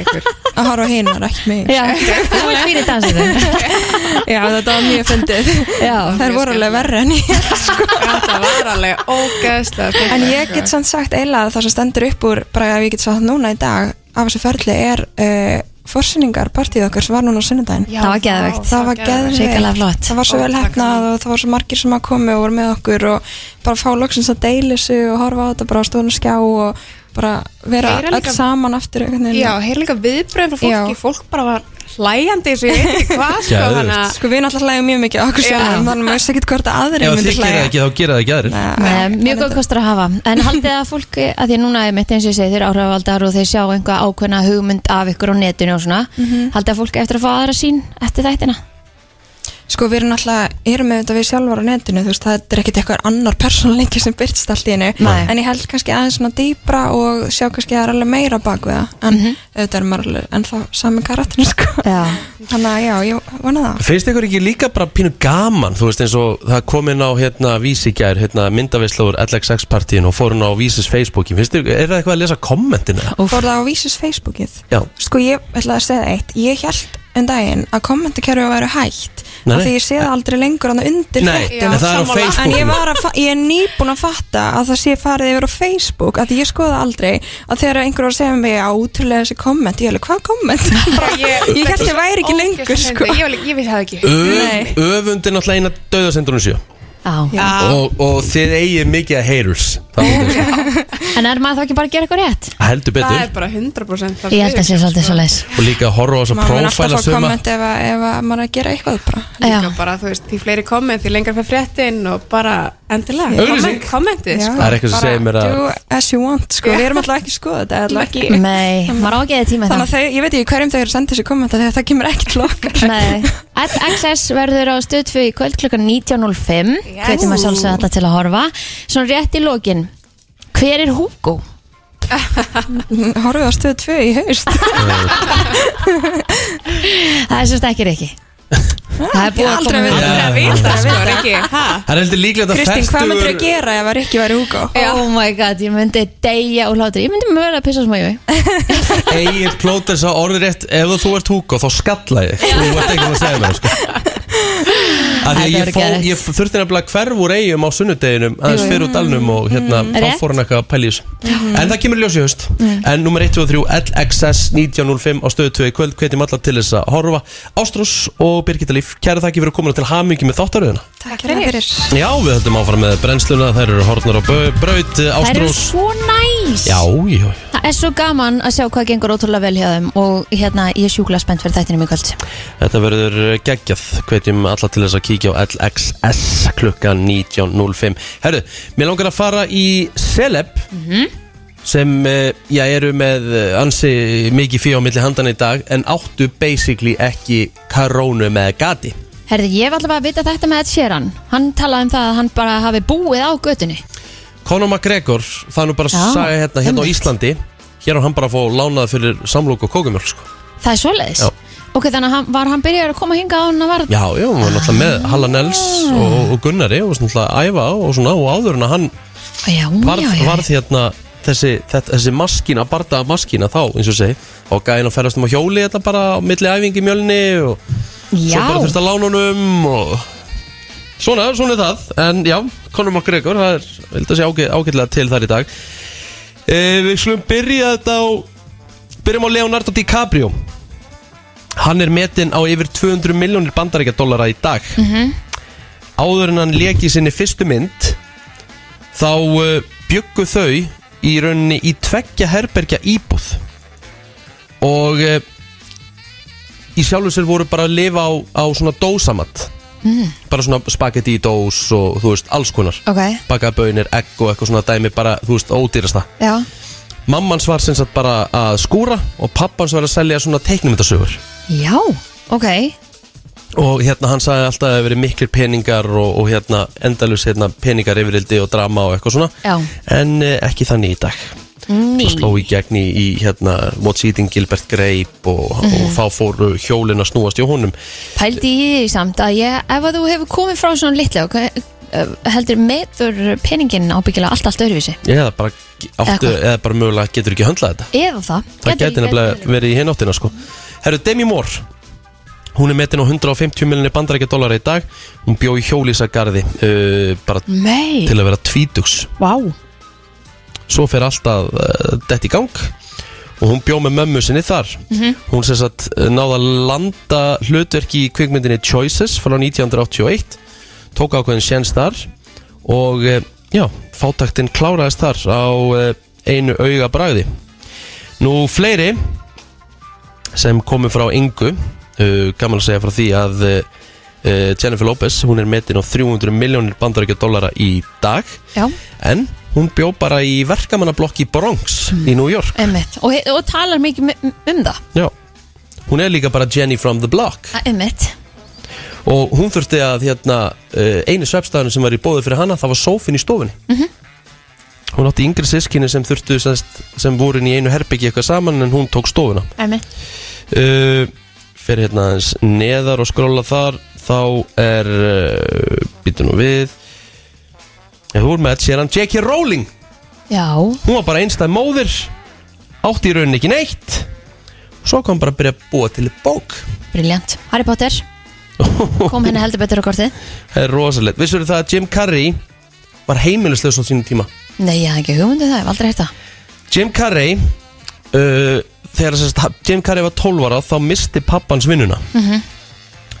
ykkur. Að horfa ekki mig. Já, þú ert fyrir dansinu Já, þetta var mjög fyndið. Já. Þær voru alveg verri en ég Þetta var alveg skemmtilegt, En ég sko. get samt sagt eiginlega að það sem stendur upp úr bara ef ég get sagt núna í dag af þessu ferli er uh, forsynningar partíð okkar sem var núna á sunnudaginn Já, Það var geðveikt. Það var geðveikt flott. Það var svo vel hefnað og það var svo margir sem að komi og voru með okkur og bara fá loksins að deila þessu og horfa á þetta bara á stóðun skjá og bara vera öll saman aftur. Já, heyrðu líka viðbröðum frá fólki Já. Fólk bara var hlæjandi svo ég veit ekki hvað sko Geðveikt. að Sko við náttúrulega hlægjum mjög mikið á okkur Já. sjálfum þannig að maður veist ekkert hvort að aðri Ef þið gera það ekki, þá gera það ekki aðrir. Nei, Mjög góð kostur að hafa. En haldið að fólki, að því að núna er mitt eins og ég segi þeir áhrifavaldar og þeir sjá einhvað ákveðna hugmynd af ykkur á netinu og svona Haldið að fólki eftir að fá aðra sín eftir þættina Sko við erum náttúrulega, erum með þetta við sjálfar á netinu, þú veist, það er ekkert eitthvað annar persónleiki sem byrtist allt í hennu en ég held kannski aðeins svona dýbra og sjá kannski að það er alveg meira bak við það en auðvitað er maður alveg ennþá sami karatinu sko. Já, þannig að já, ég vona það. Finnst ykkur ekki líka bara pínu gaman Þú veist eins og það kom inn á hérna vísigjær hérna myndavislur LXX partíin og fór hún á vísis Facebooki. Finnst ykkur, er það eitthvað að lesa kommentina? Fór það á vísus Facebookið? Já, Sko ég ætla að segja eitt, ég held en daginn að kommentakerfi að vera hægt af nei. því ég sé það aldrei lengur hann undir Nei, fréttum. en það er á En ég, að, ég er nýbúin að fatta að það sé farið yfir á Facebook að ég skoða aldrei að þegar einhver var að segja mig að útrúlega þessi komment, ég alveg, hvað komment? ég, ég held ég væri ekki lengur sko. Ég, ég, ég vissi það ekki Öf, öfundi náttúrulega eina döðasendurinn já. Og, og þið eigið mikið að haters Það þetta. En er maður þá ekki bara að gera eitthvað rétt? heldur Það betur er bara 100% það Ég held að sé svolítið svo leis og líka að horfa á þess að maður mun alltaf prófæla fá suma. komment ef, að- ef að maður er að gera eitthvað bara. Líka bara, þú veist, því fleiri komment, því lengar fyrir fréttin og bara endilega. Auglýsing. komment, kommentið, sko. Það er eitthvað sem segir mér að do as you want, sko, við erum alltaf ekki að skoða þetta alltaf ekki. Nei, maður á ekki eða tíma í þannig það. að þau, ég veit ekki hverjum þau eru að senda þessi kommenta þegar það kemur ekki til okkar Nei, XS verður á stöðfu í kvöld klukkan 19.05 Yes. Hvetum að sjálfsögða þetta til að horfa. Svona rétt í lokin. Hver er Hugo? horfið á stöð 2 í haust. Það er sérst ekki. Riki Það er búið að aldrei að vita, aldrei að sko, vita. ekki ha? Það er heldur líklega að Kristín, hvað myndir fertugur að gera ef að Rikki væri Hugo? Oh my god, ég myndi deyja úr hlátur Ég myndi mögulega að pissa smá í mig Egil plóter sá orðið rétt ef þú ert Hugo þá skalla ég Þú ert ekki að segja mér sko. Af því að ég, fó, ég þurfti nefnilega hverf úr eigum á sunnudeginum aðeins fyrir úr dalnum og hérna þá Rétt. fór hann eitthvað að pæla í þessu. En það kemur ljós í haust. En nummer 1, 2 og 3 LXS 1905 á stöðu 2 í kvöld. Hvetjum alla til þess að horfa. Ástrós og Birgitta Líf Kæra þakki fyrir komuna til hamingi með þáttaröðina. Takk fyrir. Já, við höldum áfram með brennsluna. Þær eru horfnar á bau- braut Ástrós næs Já, já, Það er svo gaman að sjá hvað gengur ótrúlega vel hjá þeim Og hérna, ég er sjúklega spennt fyrir þættinum í kvöld. Þetta verður geggjað, hvetjum alla til þess að kíkja á LXS klukkan 19.05 Herru, mér langar að fara í Celeb sem eh, já, eru með eh, ansi mikið fyrir á milli handana í dag en áttu basically ekki karónu með gati Herði, ég var allavega að vita þetta með Ed Sheeran. Hann talaði um það að hann bara hafi búið á götunni Conor McGregor, það er nú bara Já, sagja hérna, hérna á einmitt. Íslandi Hér á hann bara að fá lánað fyrir samlók og kókumjölk sko. Það er svoleiðis Já. Ok, þannig að hann, var hann byrjaður að koma hinga á hann að var Já, já, hann var náttúrulega með Halla Nels og, og Gunnari og svona að æfa og svona og áður en að hann Já, varð, já, já, varð hérna þessi, þetta, þessi maskína, bardaða maskína þá, eins og segi, og gæðin að ferast um á hjóli þetta bara á milli æfingi mjölni og svo já. bara þurft að lána honum og svona, svona er það. En já, Conor McGregor það er, vildi að segja ágæ, ágætlega til þar í dag. E, Við slum byrja þetta á byrjum á Leonardo DiCaprio. Hann er metinn á yfir 200 miljónir bandaríkja dollara í dag. Mhm. áður en hann leki sinni fyrstu mynd þá uh, byggu þau í rauninni í tveggja herbergja íbúð. Og uh, í sjálfu sér voru bara að lifa á, á svona dósamatt Mm. bara svona spagetti í dós og þú veist alls konar. Ok, bakaðbönir, egg og eitthvað svona dæmi bara þú veist ódýrasta. Já. Mammans var sem sagt bara að skúra og pappans var að selja svona teiknumyndasögur Já, ok. Og hérna hann sagði alltaf að það hefur verið miklir peningar og, og hérna endalus hérna peningar yfirildi og drama og eitthvað svona. Já, en eh, ekki þannig í dag Ný. og sló í gegn í, í hérna What's Eating Gilbert Grape og, og Mhm. þá fóru hjólin að snúast hjá honum. Pældi í því samt að ég, ef að þú hefur komið frá svona litlu ok, uh, heldur meður peningin ábyggilega allt allt öðruvísi? Eða bara, áttu, eða bara mögulega getur ekki höndlað þetta. Eða það. Það geti nefnilega verið í hináttina sko. Herru, Demi Moore hún er metin á 150 miljonir bandarækja dólar í dag. Hún bjó í hjólísagarði uh, bara Nei. til að vera tvítugs. Vá, svo fer alltaf uh, dett í gang. Og hún bjó með mömmu sinni þar. Mhm. hún sem sagt uh, náða að landa hlutverki í kvikmyndinni Choices frá 1981 tók ákveðin séns þar. Og uh, já, fátaktinn kláraðist þar á einu auga bragði nú fleiri sem komu frá Ingu uh, gaman að segja frá því að Jennifer Lopez, hún er metin á 300 miljónir bandarækja dollara í dag. Já, En hún bjó bara í verkamannablokk í Bronx í New York. Emmitt og, he- og talar mikið um, um það. Já. Hún er líka bara Jenny from the block. Emmitt, Og hún þurfti að hérna, uh, einu svefstæðinu sem var í bóði fyrir hana Það var sófin í stofunni. Mhm. Hún átti yngri sískinni sem þurftu semst, sem voru inn í einu herbyggi eitthvað saman En hún tók stofuna. Emmitt uh, Fyrir hérna aðeins neðar og skróla þar. Þá er uh, Býtu nú við Ég þú er með sér hann J.K. Rowling. Já, Hún var bara einstæð móðir Átti í rauninni ekki neitt. Svo kom bara að byrja að búa til bók. Briljant Harry Potter, kom henni heldur betur á kortið. Það er rosalegt. Vissur það að Jim Carrey var heimilislegs á sínum tíma? Nei, ég hef ekki hugmyndið það, ég hef aldrei hægt það. Jim Carrey uh, Þegar sérst, Jim Carrey var 12 ára Þá misti pappans vinnuna mm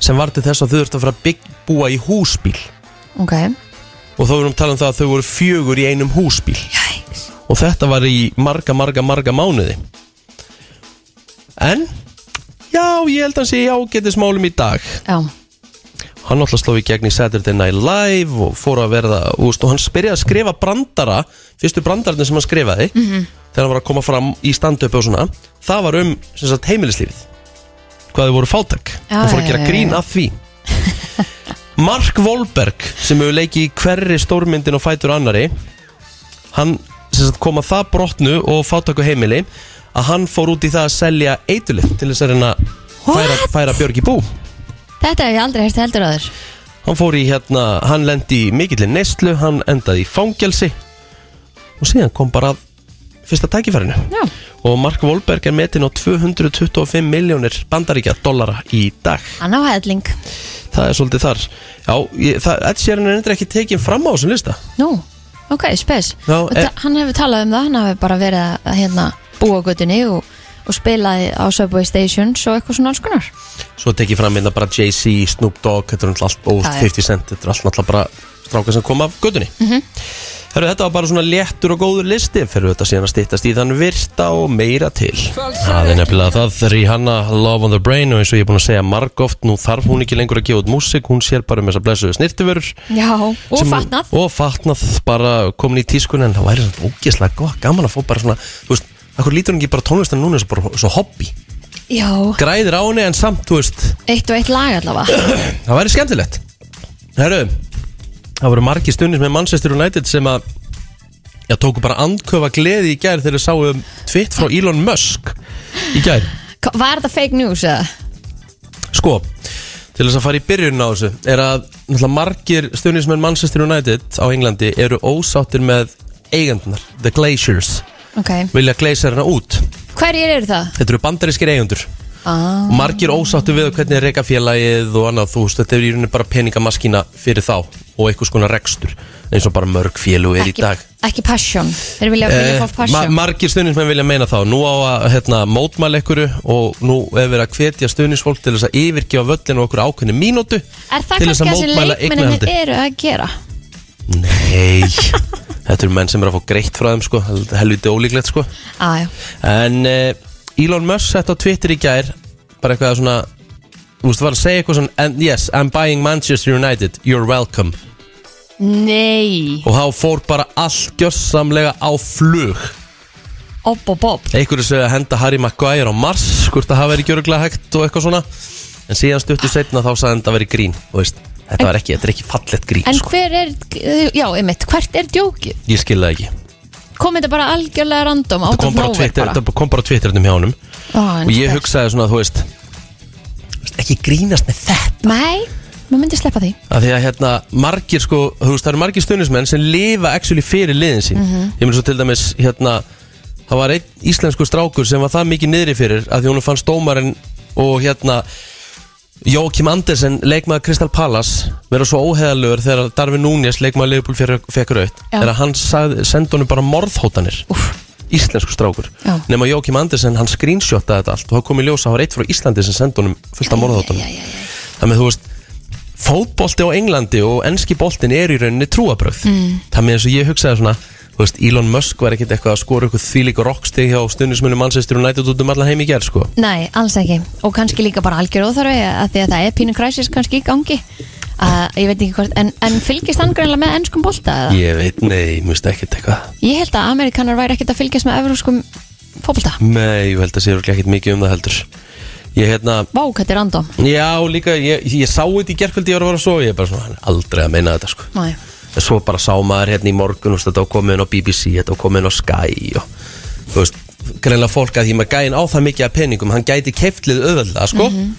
Sem var til þess að þau þurftu að fara að bygg, búa í húsbíl. Ok, Og þá erum talað um það að þau voru fjögur í einum húsbíl Jæks. Og þetta var í marga, marga, marga mánuði En Já, ég held að hann sé í ágætismálum í dag já, Hann náttúrulega sló í gegn í Saturday Night Live og fór að verða, úst, og hann byrjaði að skrifa brandara, fyrstu brandararnir sem hann skrifaði, Mhm. þegar hann var að koma fram í stand-up og svona, það var um sem sagt, heimilislífið, hvað þau voru fátak, Já, hann fór að já, gera já, grín já. af því. Mark Wahlberg, sem hefur leikið í hverri stórmyndin og fætur annari, hann sagt, kom að það brotnu og fátaku heimili, að hann fór út í það að selja eitulif til þess að reyna færa, færa Björg í bú. þetta hef ég aldrei hægt heldur aður Hann fór í hérna, hann lendi í mikillin neyslu, hann endaði í fangelsi og síðan kom bara fyrsta tækifærinu. Já. Og Mark Wahlberg er metin á 225 miljónir bandaríkja dollara í dag. Hann á helling Það er svolítið þar. Já, Ed Sheeran er endur ekki tekin fram á þessum lista. Nú, ok, spes Já, e- Hann hefur talað um það, hann hefur bara verið að hérna, búa á göttunni og, og spilaði á Subway Stations og eitthvað svona alls konar Svo tekið fram hérna bara Jay-Z, Snoop Dogg, og Já, já. 50 Cent, þetta er allt náttúrulega bara strákar sem kom af gödunni. Mhm. Herru, þetta var bara svona léttur og góður listi fyrir þetta síðan að stýttast í þann virta og meira til. Það er nefnilega það Rihanna Love on the Brain og eins og ég er búin að segja margóft, nú þarf hún ekki lengur að gefa út músík, hún sér bara um þessa blessuðu snirtiförur. Já, og sem- fatnað Og fatnað bara komin í tískun en það væri svona ógeðslega gott, gaman að fá bara svona, þú veist, akkur lítur hún ekki bara tónlistan núna og bara svo hobby. Já, Græðir á henni en samt, þú veist, eitt og eitt lag allavega Það væri skemmtilegt Herru, það voru margir stundis með Manchester United sem að Já, tóku bara andköfa gleði í gær þegar þau sáu um tvitt frá Elon Musk í gær. Var þetta fake news eða? Sko, til þess að fara í byrjun á þessu er að margir stundismenn Manchester United á Englandi eru ósáttir með eigandunar, The Glaciers. Ok, vilja gleyserina út. Hverjir eru það? Þetta eru bandarískir eigandur Ah, og margir ósáttu við hvernig er reyka félagið og annað, þú veist, þetta er í rauninni bara peningamaskína fyrir þá og einhvers konar rekstur eins og bara mörg félug er í ekki, dag. ekki passion. Þeir vilja, vilja Eh, fá ma passion margir stuðnismenn vilja meina þá. Nú á að hérna, mótmæla ykkur og nú er verið að hvetja stuðnisfólk til þess að yfirgefa völlinu okkur ákveðni mínútu Er það kannski að mótmæla leikmennin eru að gera? Nei, þetta eru menn sem er að fá greitt frá þeim sko, Hel- helviti ólíklegt sko. Ah. En uh, Elon Musk sett á Twitter í gær bara eitthvað svona þú veist, var að segja eitthvað svona And yes, I'm buying Manchester United, you're welcome. Nei. Og þá fór bara allt gjössamlega á flug. Opp, opp, opp einhverju segja að henda Harry Maguire á Mars hvort það hafa verið gjöruglega hægt og eitthvað svona. En síðan stuttu setna þá sagði hann að verið grín þú veist, þetta var ekki, þetta er ekki fallett grín En sko. hver er, já, einmitt, hvert er djókið? ég skil það ekki kom þetta bara algjörlega random out kom of bara þetta kom bara á Twitternum hjá honum. Ó, Og ég hugsaði svona, þú veist Ekki grínast með þetta. Nei, maður myndi sleppa því. Að Því að hérna, margir sko Þú veist, það eru margir stundismenn sem lifa actually fyrir liðin sín. Mhm. Ég mun svo til dæmis, hérna Það var einn íslensku strákur sem var það mikið niðri fyrir að því hún fannst dómarinn og hérna Jókim Andersen, leikmaður Crystal Palace vera svo óheðalögur þegar Darvin Núñez leikmaður Leopold fekk raut þegar hann sendi honum bara morðhótanir. Íslensku strákur. Já. nema Jókim Andersen, hann screenshotaði þetta allt og það kom í ljós að það var eitt frá Íslandi sem sendi honum fullt af morðhótanum þannig að þú veist fótbolti á Englandi og enski boltin er í rauninni trúabröð Mm. þannig eins og ég hugsaði svona veist, Elon Musk var ekkert eitthvað að skora eitthvað þvílík rockstig hjá stundismunum Manchester United út um allan heim í gerð sko. Nei, alls ekki. Og kannski líka bara algjör óþarfi að því að það er pínu kræsis kannski í gangi. Að ég veit ekki hvort en, en fylgist hann greinlega með ennskum bolta eða? Ég veit, nei, mjög ekkert eitthvað. Ég held að Amerikanar væri ekkert að fylgjast með evróskum fótbolta. Nei, ég held að sé örugglega ekkert mikið um það heldur. Ég hérna, Vá, hvað er random. Já líka, ég, ég sá þetta í gerkvöldi ég var að fara að sofa, ég er bara svona, aldrei að meina þetta sko. Nei. Svo bara sá maður hérna í morgun, þú veist, þetta var komið inn á BBC, þetta var komið inn á Sky og þú veist, greinlega fólk að því maður gæin á það mikið af peningum, hann gæti keftlið auðvölda, sko. Mhm.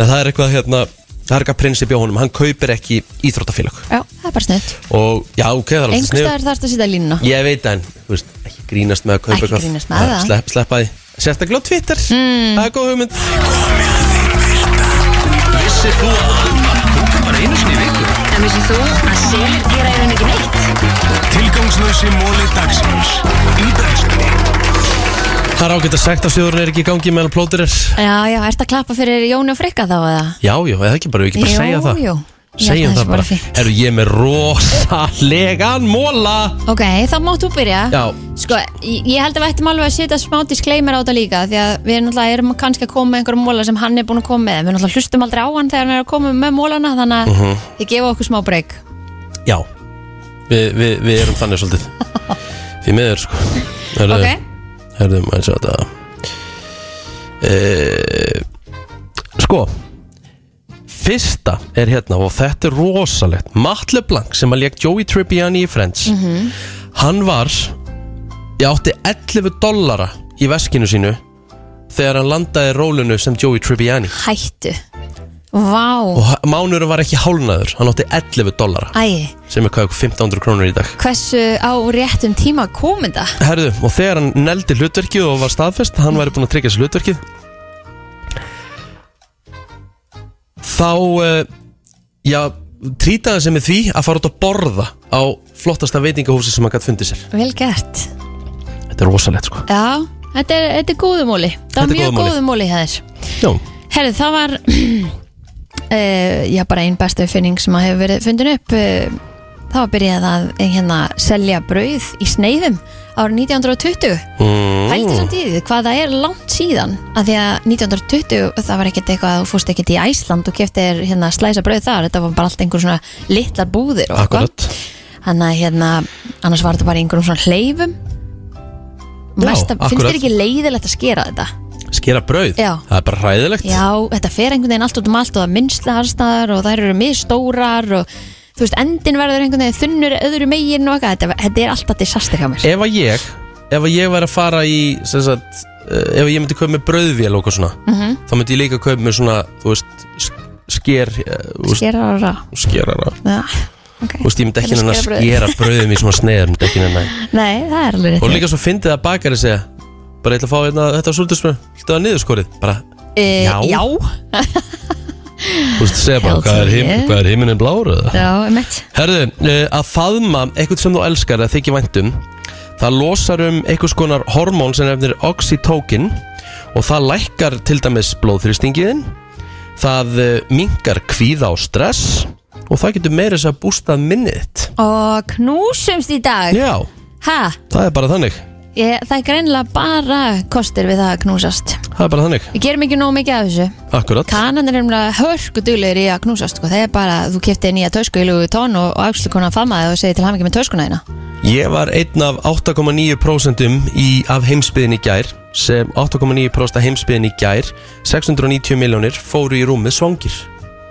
En það er eitthvað hérna, það er eitthvað prinsip hjá honum, hann kaupir ekki íþróttafélag. Já, það er bara snitt Og já, ok, það er alveg Einhverstaðar þarfst að sitja línuna. Ég veit en, þú veist, ekki grínast með að kaupa Ekki eitthvað. grínast með það. Slepp, Sleppa því, sérstaklega á Twitter. Mm. Það er góð hugmynd. Vissir þú að Alma kúka bara einu sinni í viku? En vissið þú að selir gera í rauninni ekki neitt? Tilgangslösi móli dagsins í brennslunni Það er ágætt að sekta sjóðurinn er ekki í gangi meðan plótur er Já, já, ert að klappa fyrir Jóni og Frikka þá eða? Já, já, eða ekki bara, við ekki bara Jú, segja það jú. Held Segjum að það sé bara. Eru ég með rosalegan móla Ok, þá máttu byrja. Já, Sko, ég held að við ættum alveg að setja smá disclaimer á þetta líka því að við náttúrulega erum kannski að koma með einhverjum móla sem hann er búin að koma með við náttúrulega hlustum aldrei á hann þegar hann er að koma með mólana þannig að Mhm. þið gefa okkur smá breyk já. Vi, við, við erum þannig svolítið. Því miður, sko. Herðu, Ok. Herðu, maður sjá þetta. E, Sko Fyrsta er hérna og þetta er rosalegt. Matt LeBlanc sem að leik Joey Tribbiani í Friends. Hann var Ég átti 11 dollara í veskinu sínu Þegar hann landaði rólunu sem Joey Tribbiani. Hættu. Vá, Og ha- mánuður var ekki hálnaður Hann átti 11 dollara æ, Sem er hvað, 1500 krónur í dag. Hversu á réttum tíma kom þetta? Herðu, og þegar hann neldi hlutverkið og var staðfest Hann væri búinn að tryggja sér hlutverkið Þá uh, Já, trýtaði sem með því Að fara út að borða Á flottasta veitingahúsi sem hann gætt fundið sér. Vel gert. Þetta er rosalegt sko. Já, þetta er, þetta er góðumóli Það Þetta var er mjög góðumóli. góðumóli hér Já, Herðu, það var uh, Já, bara einn bestu finning sem að hefur verið fundin upp uh, Það var byrjað að eh, hérna, selja brauð í sneiðum árið 1920 mm. Hældi samt í því hvað það er langt síðan að því að 1920 það var ekkert eitthvað þú fórst ekkert í Æsland og keftir hérna slæsa brauð þar þetta var bara allt einhver svona litlar búðir Þannig að hérna, annars var þetta bara einhverjum svona hleyfum Mesta, Finnst akkurat. þér ekki leiðilegt að skera þetta? Skera brauð Já. Það er bara hræðilegt Já, þetta fer einhvern veginn allt út um allt og það minnsla harstaðar og þær eru misstórar og þú veist, endin verður einhvern veginn þunnur öðru megin og eitthvað, þetta, þetta er alltaf disaster hjá mér. Ef að ég Ef að ég væri að fara í sem sagt, uh, Ef að ég myndi kaupa með brauðvél og eitthvað svona Mhm. Þá myndi ég líka kaupa með svona Þú veist, sk- sker uh, þú veist, Skerara. Skerara. Já, ok. Þú veist, ég myndi ekki Hvernig nenni að skera brauð? skera brauðum í svona sneiðar myndi ekki nenni að- Nei, það er alveg rétt. Og líka svo fyndið að bakari segja Bara ég ætla að fá hérna, þetta súldismur Þetta var niðurskorið? Bara, e, Já. Já, þú veist, segja bara Hvað er, him, hvað er himinin blár eða? já, emitt Herðu, uh, að faðma eitthvað sem þú elskar að þykja væntum Það losar um einhvers konar hormón sem nefnir oxytocin og það lækkar til dæmis blóðþrýstingiðin það uh, minkar kvíða og stress og það getur meira þess að bústað minnið Og knúsumst í dag. Já, Ha, það er bara þannig ég, það er greinilega bara kostur við það að knúsast. Það er bara þannig, Við gerum ekki nóg mikið af þessu. Akkurat. Kanan er nefnilega hörku duglegir í að knúsast sko. Það er bara, þú kefti nýja tösku í Louis Vuitton og, og axlu konar famaði og segi til hamingi með töskuna þína. Ég var einn af 8,9% í, af heimsbyðin í gær sem 8,9% af heimsbyðin í gær 690 miljónir fóru í rúmið svangir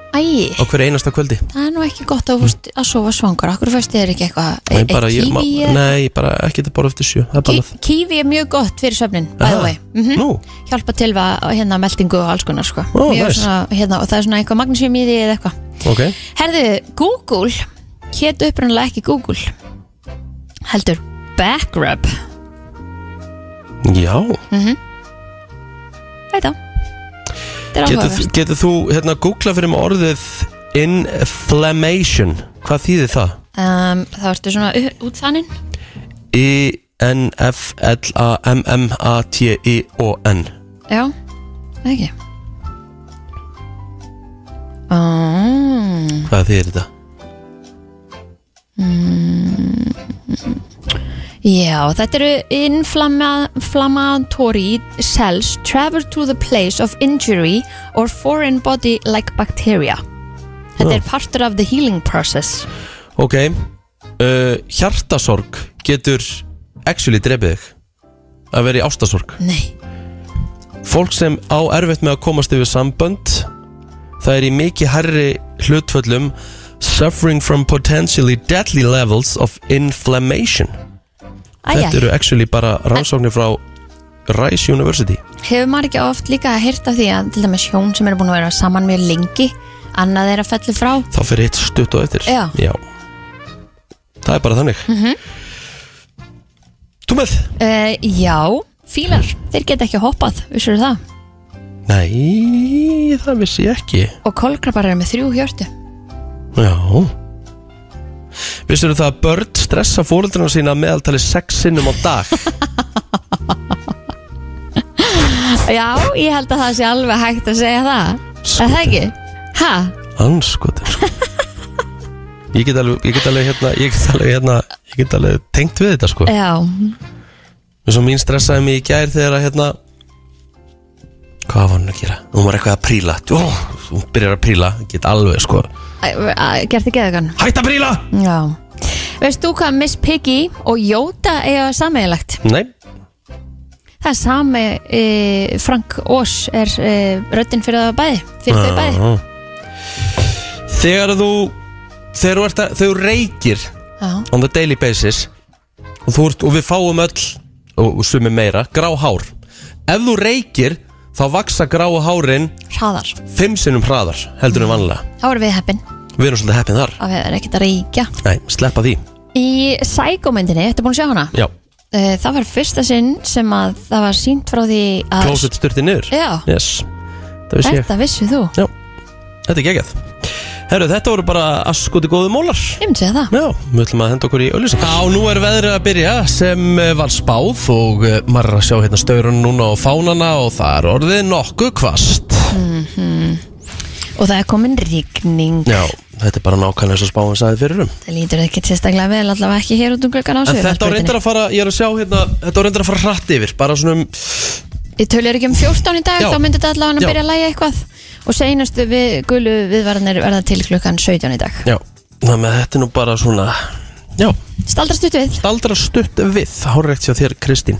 Æ, á hverju einasta kvöldi? Það er nú ekki gott að, mm. að sofa svangur. Akkur þið er ekki eitthvað? Nei, bara, ég, ma, kíví eða- nei, bara ekki þetta bara eftir sjö Það er Ki- Kíwi er mjög gott fyrir söfnin by the Aha. way. Mm Nú. Hjálpa til við hérna meldingu og alls konar sko. Ó, Mjög nice. svona, hérna, Og það er svona eitthvað magnesium í því eða eitthvað. Ok. Herðu, Google Hét upprannlega ekki Google Heldur Backrub. Já. Þetta Þetta er Getur, getur þú hérna googla fyrir mig orðið inflammation? Hvað þýðir það? um, Það ertu svona u- út þannig I-N-F-L-A-M-M-A-T-I-O-N Já, það ekki. Um, Hvað þýðir þetta? mm, Já, þetta eru inflammatory cells travel to the place of injury or foreign body like bacteria. Þetta Já. er partur af the healing process. Ok uh, Hjartasorg getur actually drefið þig að vera í ástasorg. Nei. Fólk sem á erfitt með að komast yfir sambönd það er í mikið herri hlutföllum suffering from potentially deadly levels of inflammation. Æ, Þetta æ. eru actually bara rannsóknir frá Rice University. Hefur maður ekki oft líka að hýrta því að til dæmis hjón sem eru búin að vera saman mjög lengi annað er að fellu frá? Þá fyrir eitt stutt og eftir. Já. Það er bara þannig. Mm Þú með? uh, Já, fílar, þeir geta ekki hoppað, vissur það? Nei, það vissi ég ekki. Og kolkrabbar eru með þrjú hjörtu Já Vissir það að börn stressa fóreldrarna sína að meðaltali sex sinnum á dag Já, ég held að það sé alveg hægt að segja það Er það ekki? Ha? Anskotin sko. Ég get alveg, ég get alveg hérna Ég get alveg hérna Ég get alveg tengt við þetta sko Já, eins og mín stressaði mig í gær þegar að hérna Hvað var hann að gera? Hún var eitthvað að príla Ó, Hún byrjar að príla get alveg sko gert ekki eða Hætt að príla Já Veist þú hvað Miss Piggy og Jóta eiga sameiginlegt? Nei Það er sami e, Frank Ós er e, röddinn fyrir það bæði fyrir þau bæði Já. Þegar þú Þegar þú, ert að, þegar þú reykir Já. On the daily basis og, þú ert, og við fáum öll Og, og sumi meira Grá hár Ef þú reykir Þá vaksa gráu hárin Hraðar. Fimm sinnum hraðar Heldur en vanlega Þá erum við heppin. Við erum svolítið heppin þar. Að við erum ekkert að reykja. Nei, sleppa því. Í Psycho-myndinni, ertu búin að sjá hana? Já. Uh, það var fyrsta sinn sem að það var sínt frá því að Klósett styrti niður. Já. Yes. Það vissi ég. Þetta vissið þú. Já. Þetta er geggjað Herru, þetta voru bara askoti góðu mólar. Ég myndi segja það. Já, við ætlum að henda okkur í auðlýsing Já, nú er veðrið að byrja sem eh, var spáð og eh, maður er að sjá hérna staurun núna á fánana og það er orðið nokkuð kvast mm Og það er komin rigning. Já, þetta er bara nákvæmlega eins og spáin sagði fyrir um. Það lítur ekki sérstaklega vel allavega ekki hér út um glöggan á En þetta á reyndar að fara, ég er að sjá hérna Þetta á reyndar að fara hratt yfir Bara svona um Ég tölir ekki um 14 í dag, Já. þá myndi þetta allavega að Já. byrja að læja eitthvað Og seinastu við gulu viðvarnir verða til klukkan 17 í dag. Já, þannig að þetta er nú bara svona Já. Staldra stutt við. Staldra stutt við, hárrekt hjá þér Kristín.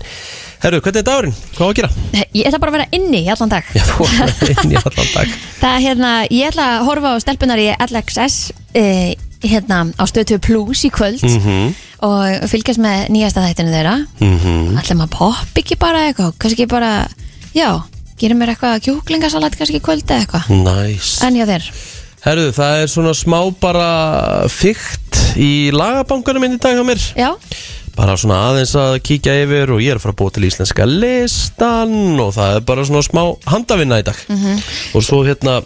Herru, hvernig er dagurinn? Hvað á að gera? Ég ætla bara að vera inni í allan dag. Já, þú var inn í allan dag. Það er hérna, ég ætla að horfa á stelpunar í LXS eh, hérna á stöðu Plus í kvöld. Mhm, og fylgjast með nýjasta þættinu þeirra. Mhm. ætla maður popp ekki bara eitthvað kannski bara, já, gerir mér eitthvað kjúklingasalat kannski í kvöld eða eitthvað? Næs en hjá þér? Herru, það er svona smá bara fygt í lagabankunum minn í dag hjá mér. Já, Bara svona aðeins að kíkja yfir og ég er að fara að búa til íslenska listan og það er bara svona smá handavinna í dag. Mhm. Og svo hérna,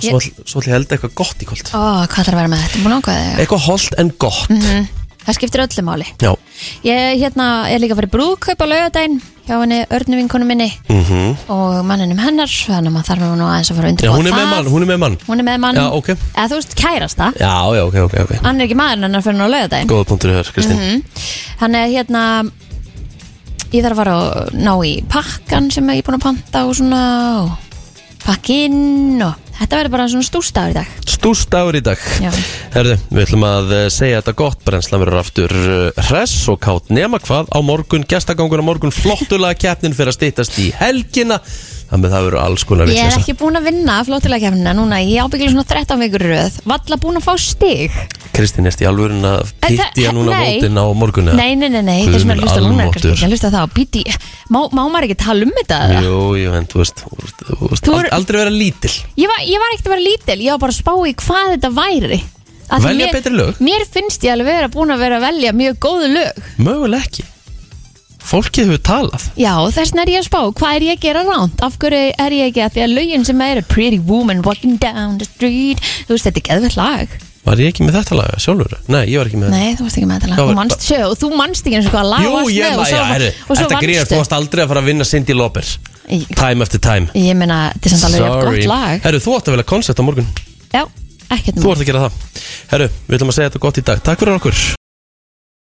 Ég- svo, ætl- svo ætla ég að elda eitthvað gott í kvöld. Ó, hvað þarf að vera með þetta, búin ákvæða þig Eitthvað holdt en gott. Mm Það skiptir öllu máli. Já Ég hérna er líka að í brúðkaup á laugardaginn hjá henni örnu vinkonu minni. Mm og manninum hennar þannig að maður þarf nú aðeins að fara að undirbúa hún er með það. mann, hún er með mann. Hún er með mann. Já, ok. Eða þú veist kærasta. Já, já, ok, ok, ok. Hann er ekki maðurinn hennar fyrir hann á laugardaginn. Góða punktur í þér, Kristín. Mhm. Hann er hérna Ég þarf að fara að ná í pakkan sem ég er búin að panta og svona og pakkinn og þetta verður bara svona stúrstaður í dag. Stúst dagur í dag. Herðu, við ætlum að eh, segja þetta gott. Brennslan verður aftur uh, hress og kátt nema hvað á morgun Gestagangur á morgun flottulega keppnin fyrir að stýttast í helgina Þannig að það verður alls konar Ég er ekki búin að vinna flótilega kemna núna. Ég ábyggla svona 13 vikur röð. Valla búin að fá stig. Kristín, erst í alvörin að pitti að núna nei. mótin á morgun eða? Nei, nei, nei, nei, þeir sem er að hlusta núna er kannski ekki að hlusta það. Bíti, má, má maður ekki tala um þetta? Jú, jú, en þú veist, þú veist, þú aldrei vera lítil Ég var, ég var ekkert að vera lítil, ég var bara að spá í hvað þetta væri. Velja mér, betri lög? Mér finnst ég alveg vera búin að vera að velja mjög góðu lög. Möguleg ekki Fólkið hefur talað. Já, þess vegna er ég að spá, hvað er ég að gera ránt? Af hverju er ég ekki að því að lögin sem eru Pretty woman walking down the street Þú veist, þetta er geðvett lag. Var ég ekki með þetta laga sjálfur? Nei, ég var ekki með Nei, þú varst ekki með þetta lag. Já, Þú var- manst sjö og þú manst ekki eins og hvað lag Jú, varst ég með og svo, já, og svo Þetta gríðast, þú varst aldrei að fara að vinna Cindy Lauper. Time after time. Ég meina, þetta er samt alveg jafn gott lag. Herru, þú átt að velja koncept á morgun. Já, ekkert Þú ert að gera það. Herru, við ætlum að segja þetta gott í dag. Takk fyrir okkur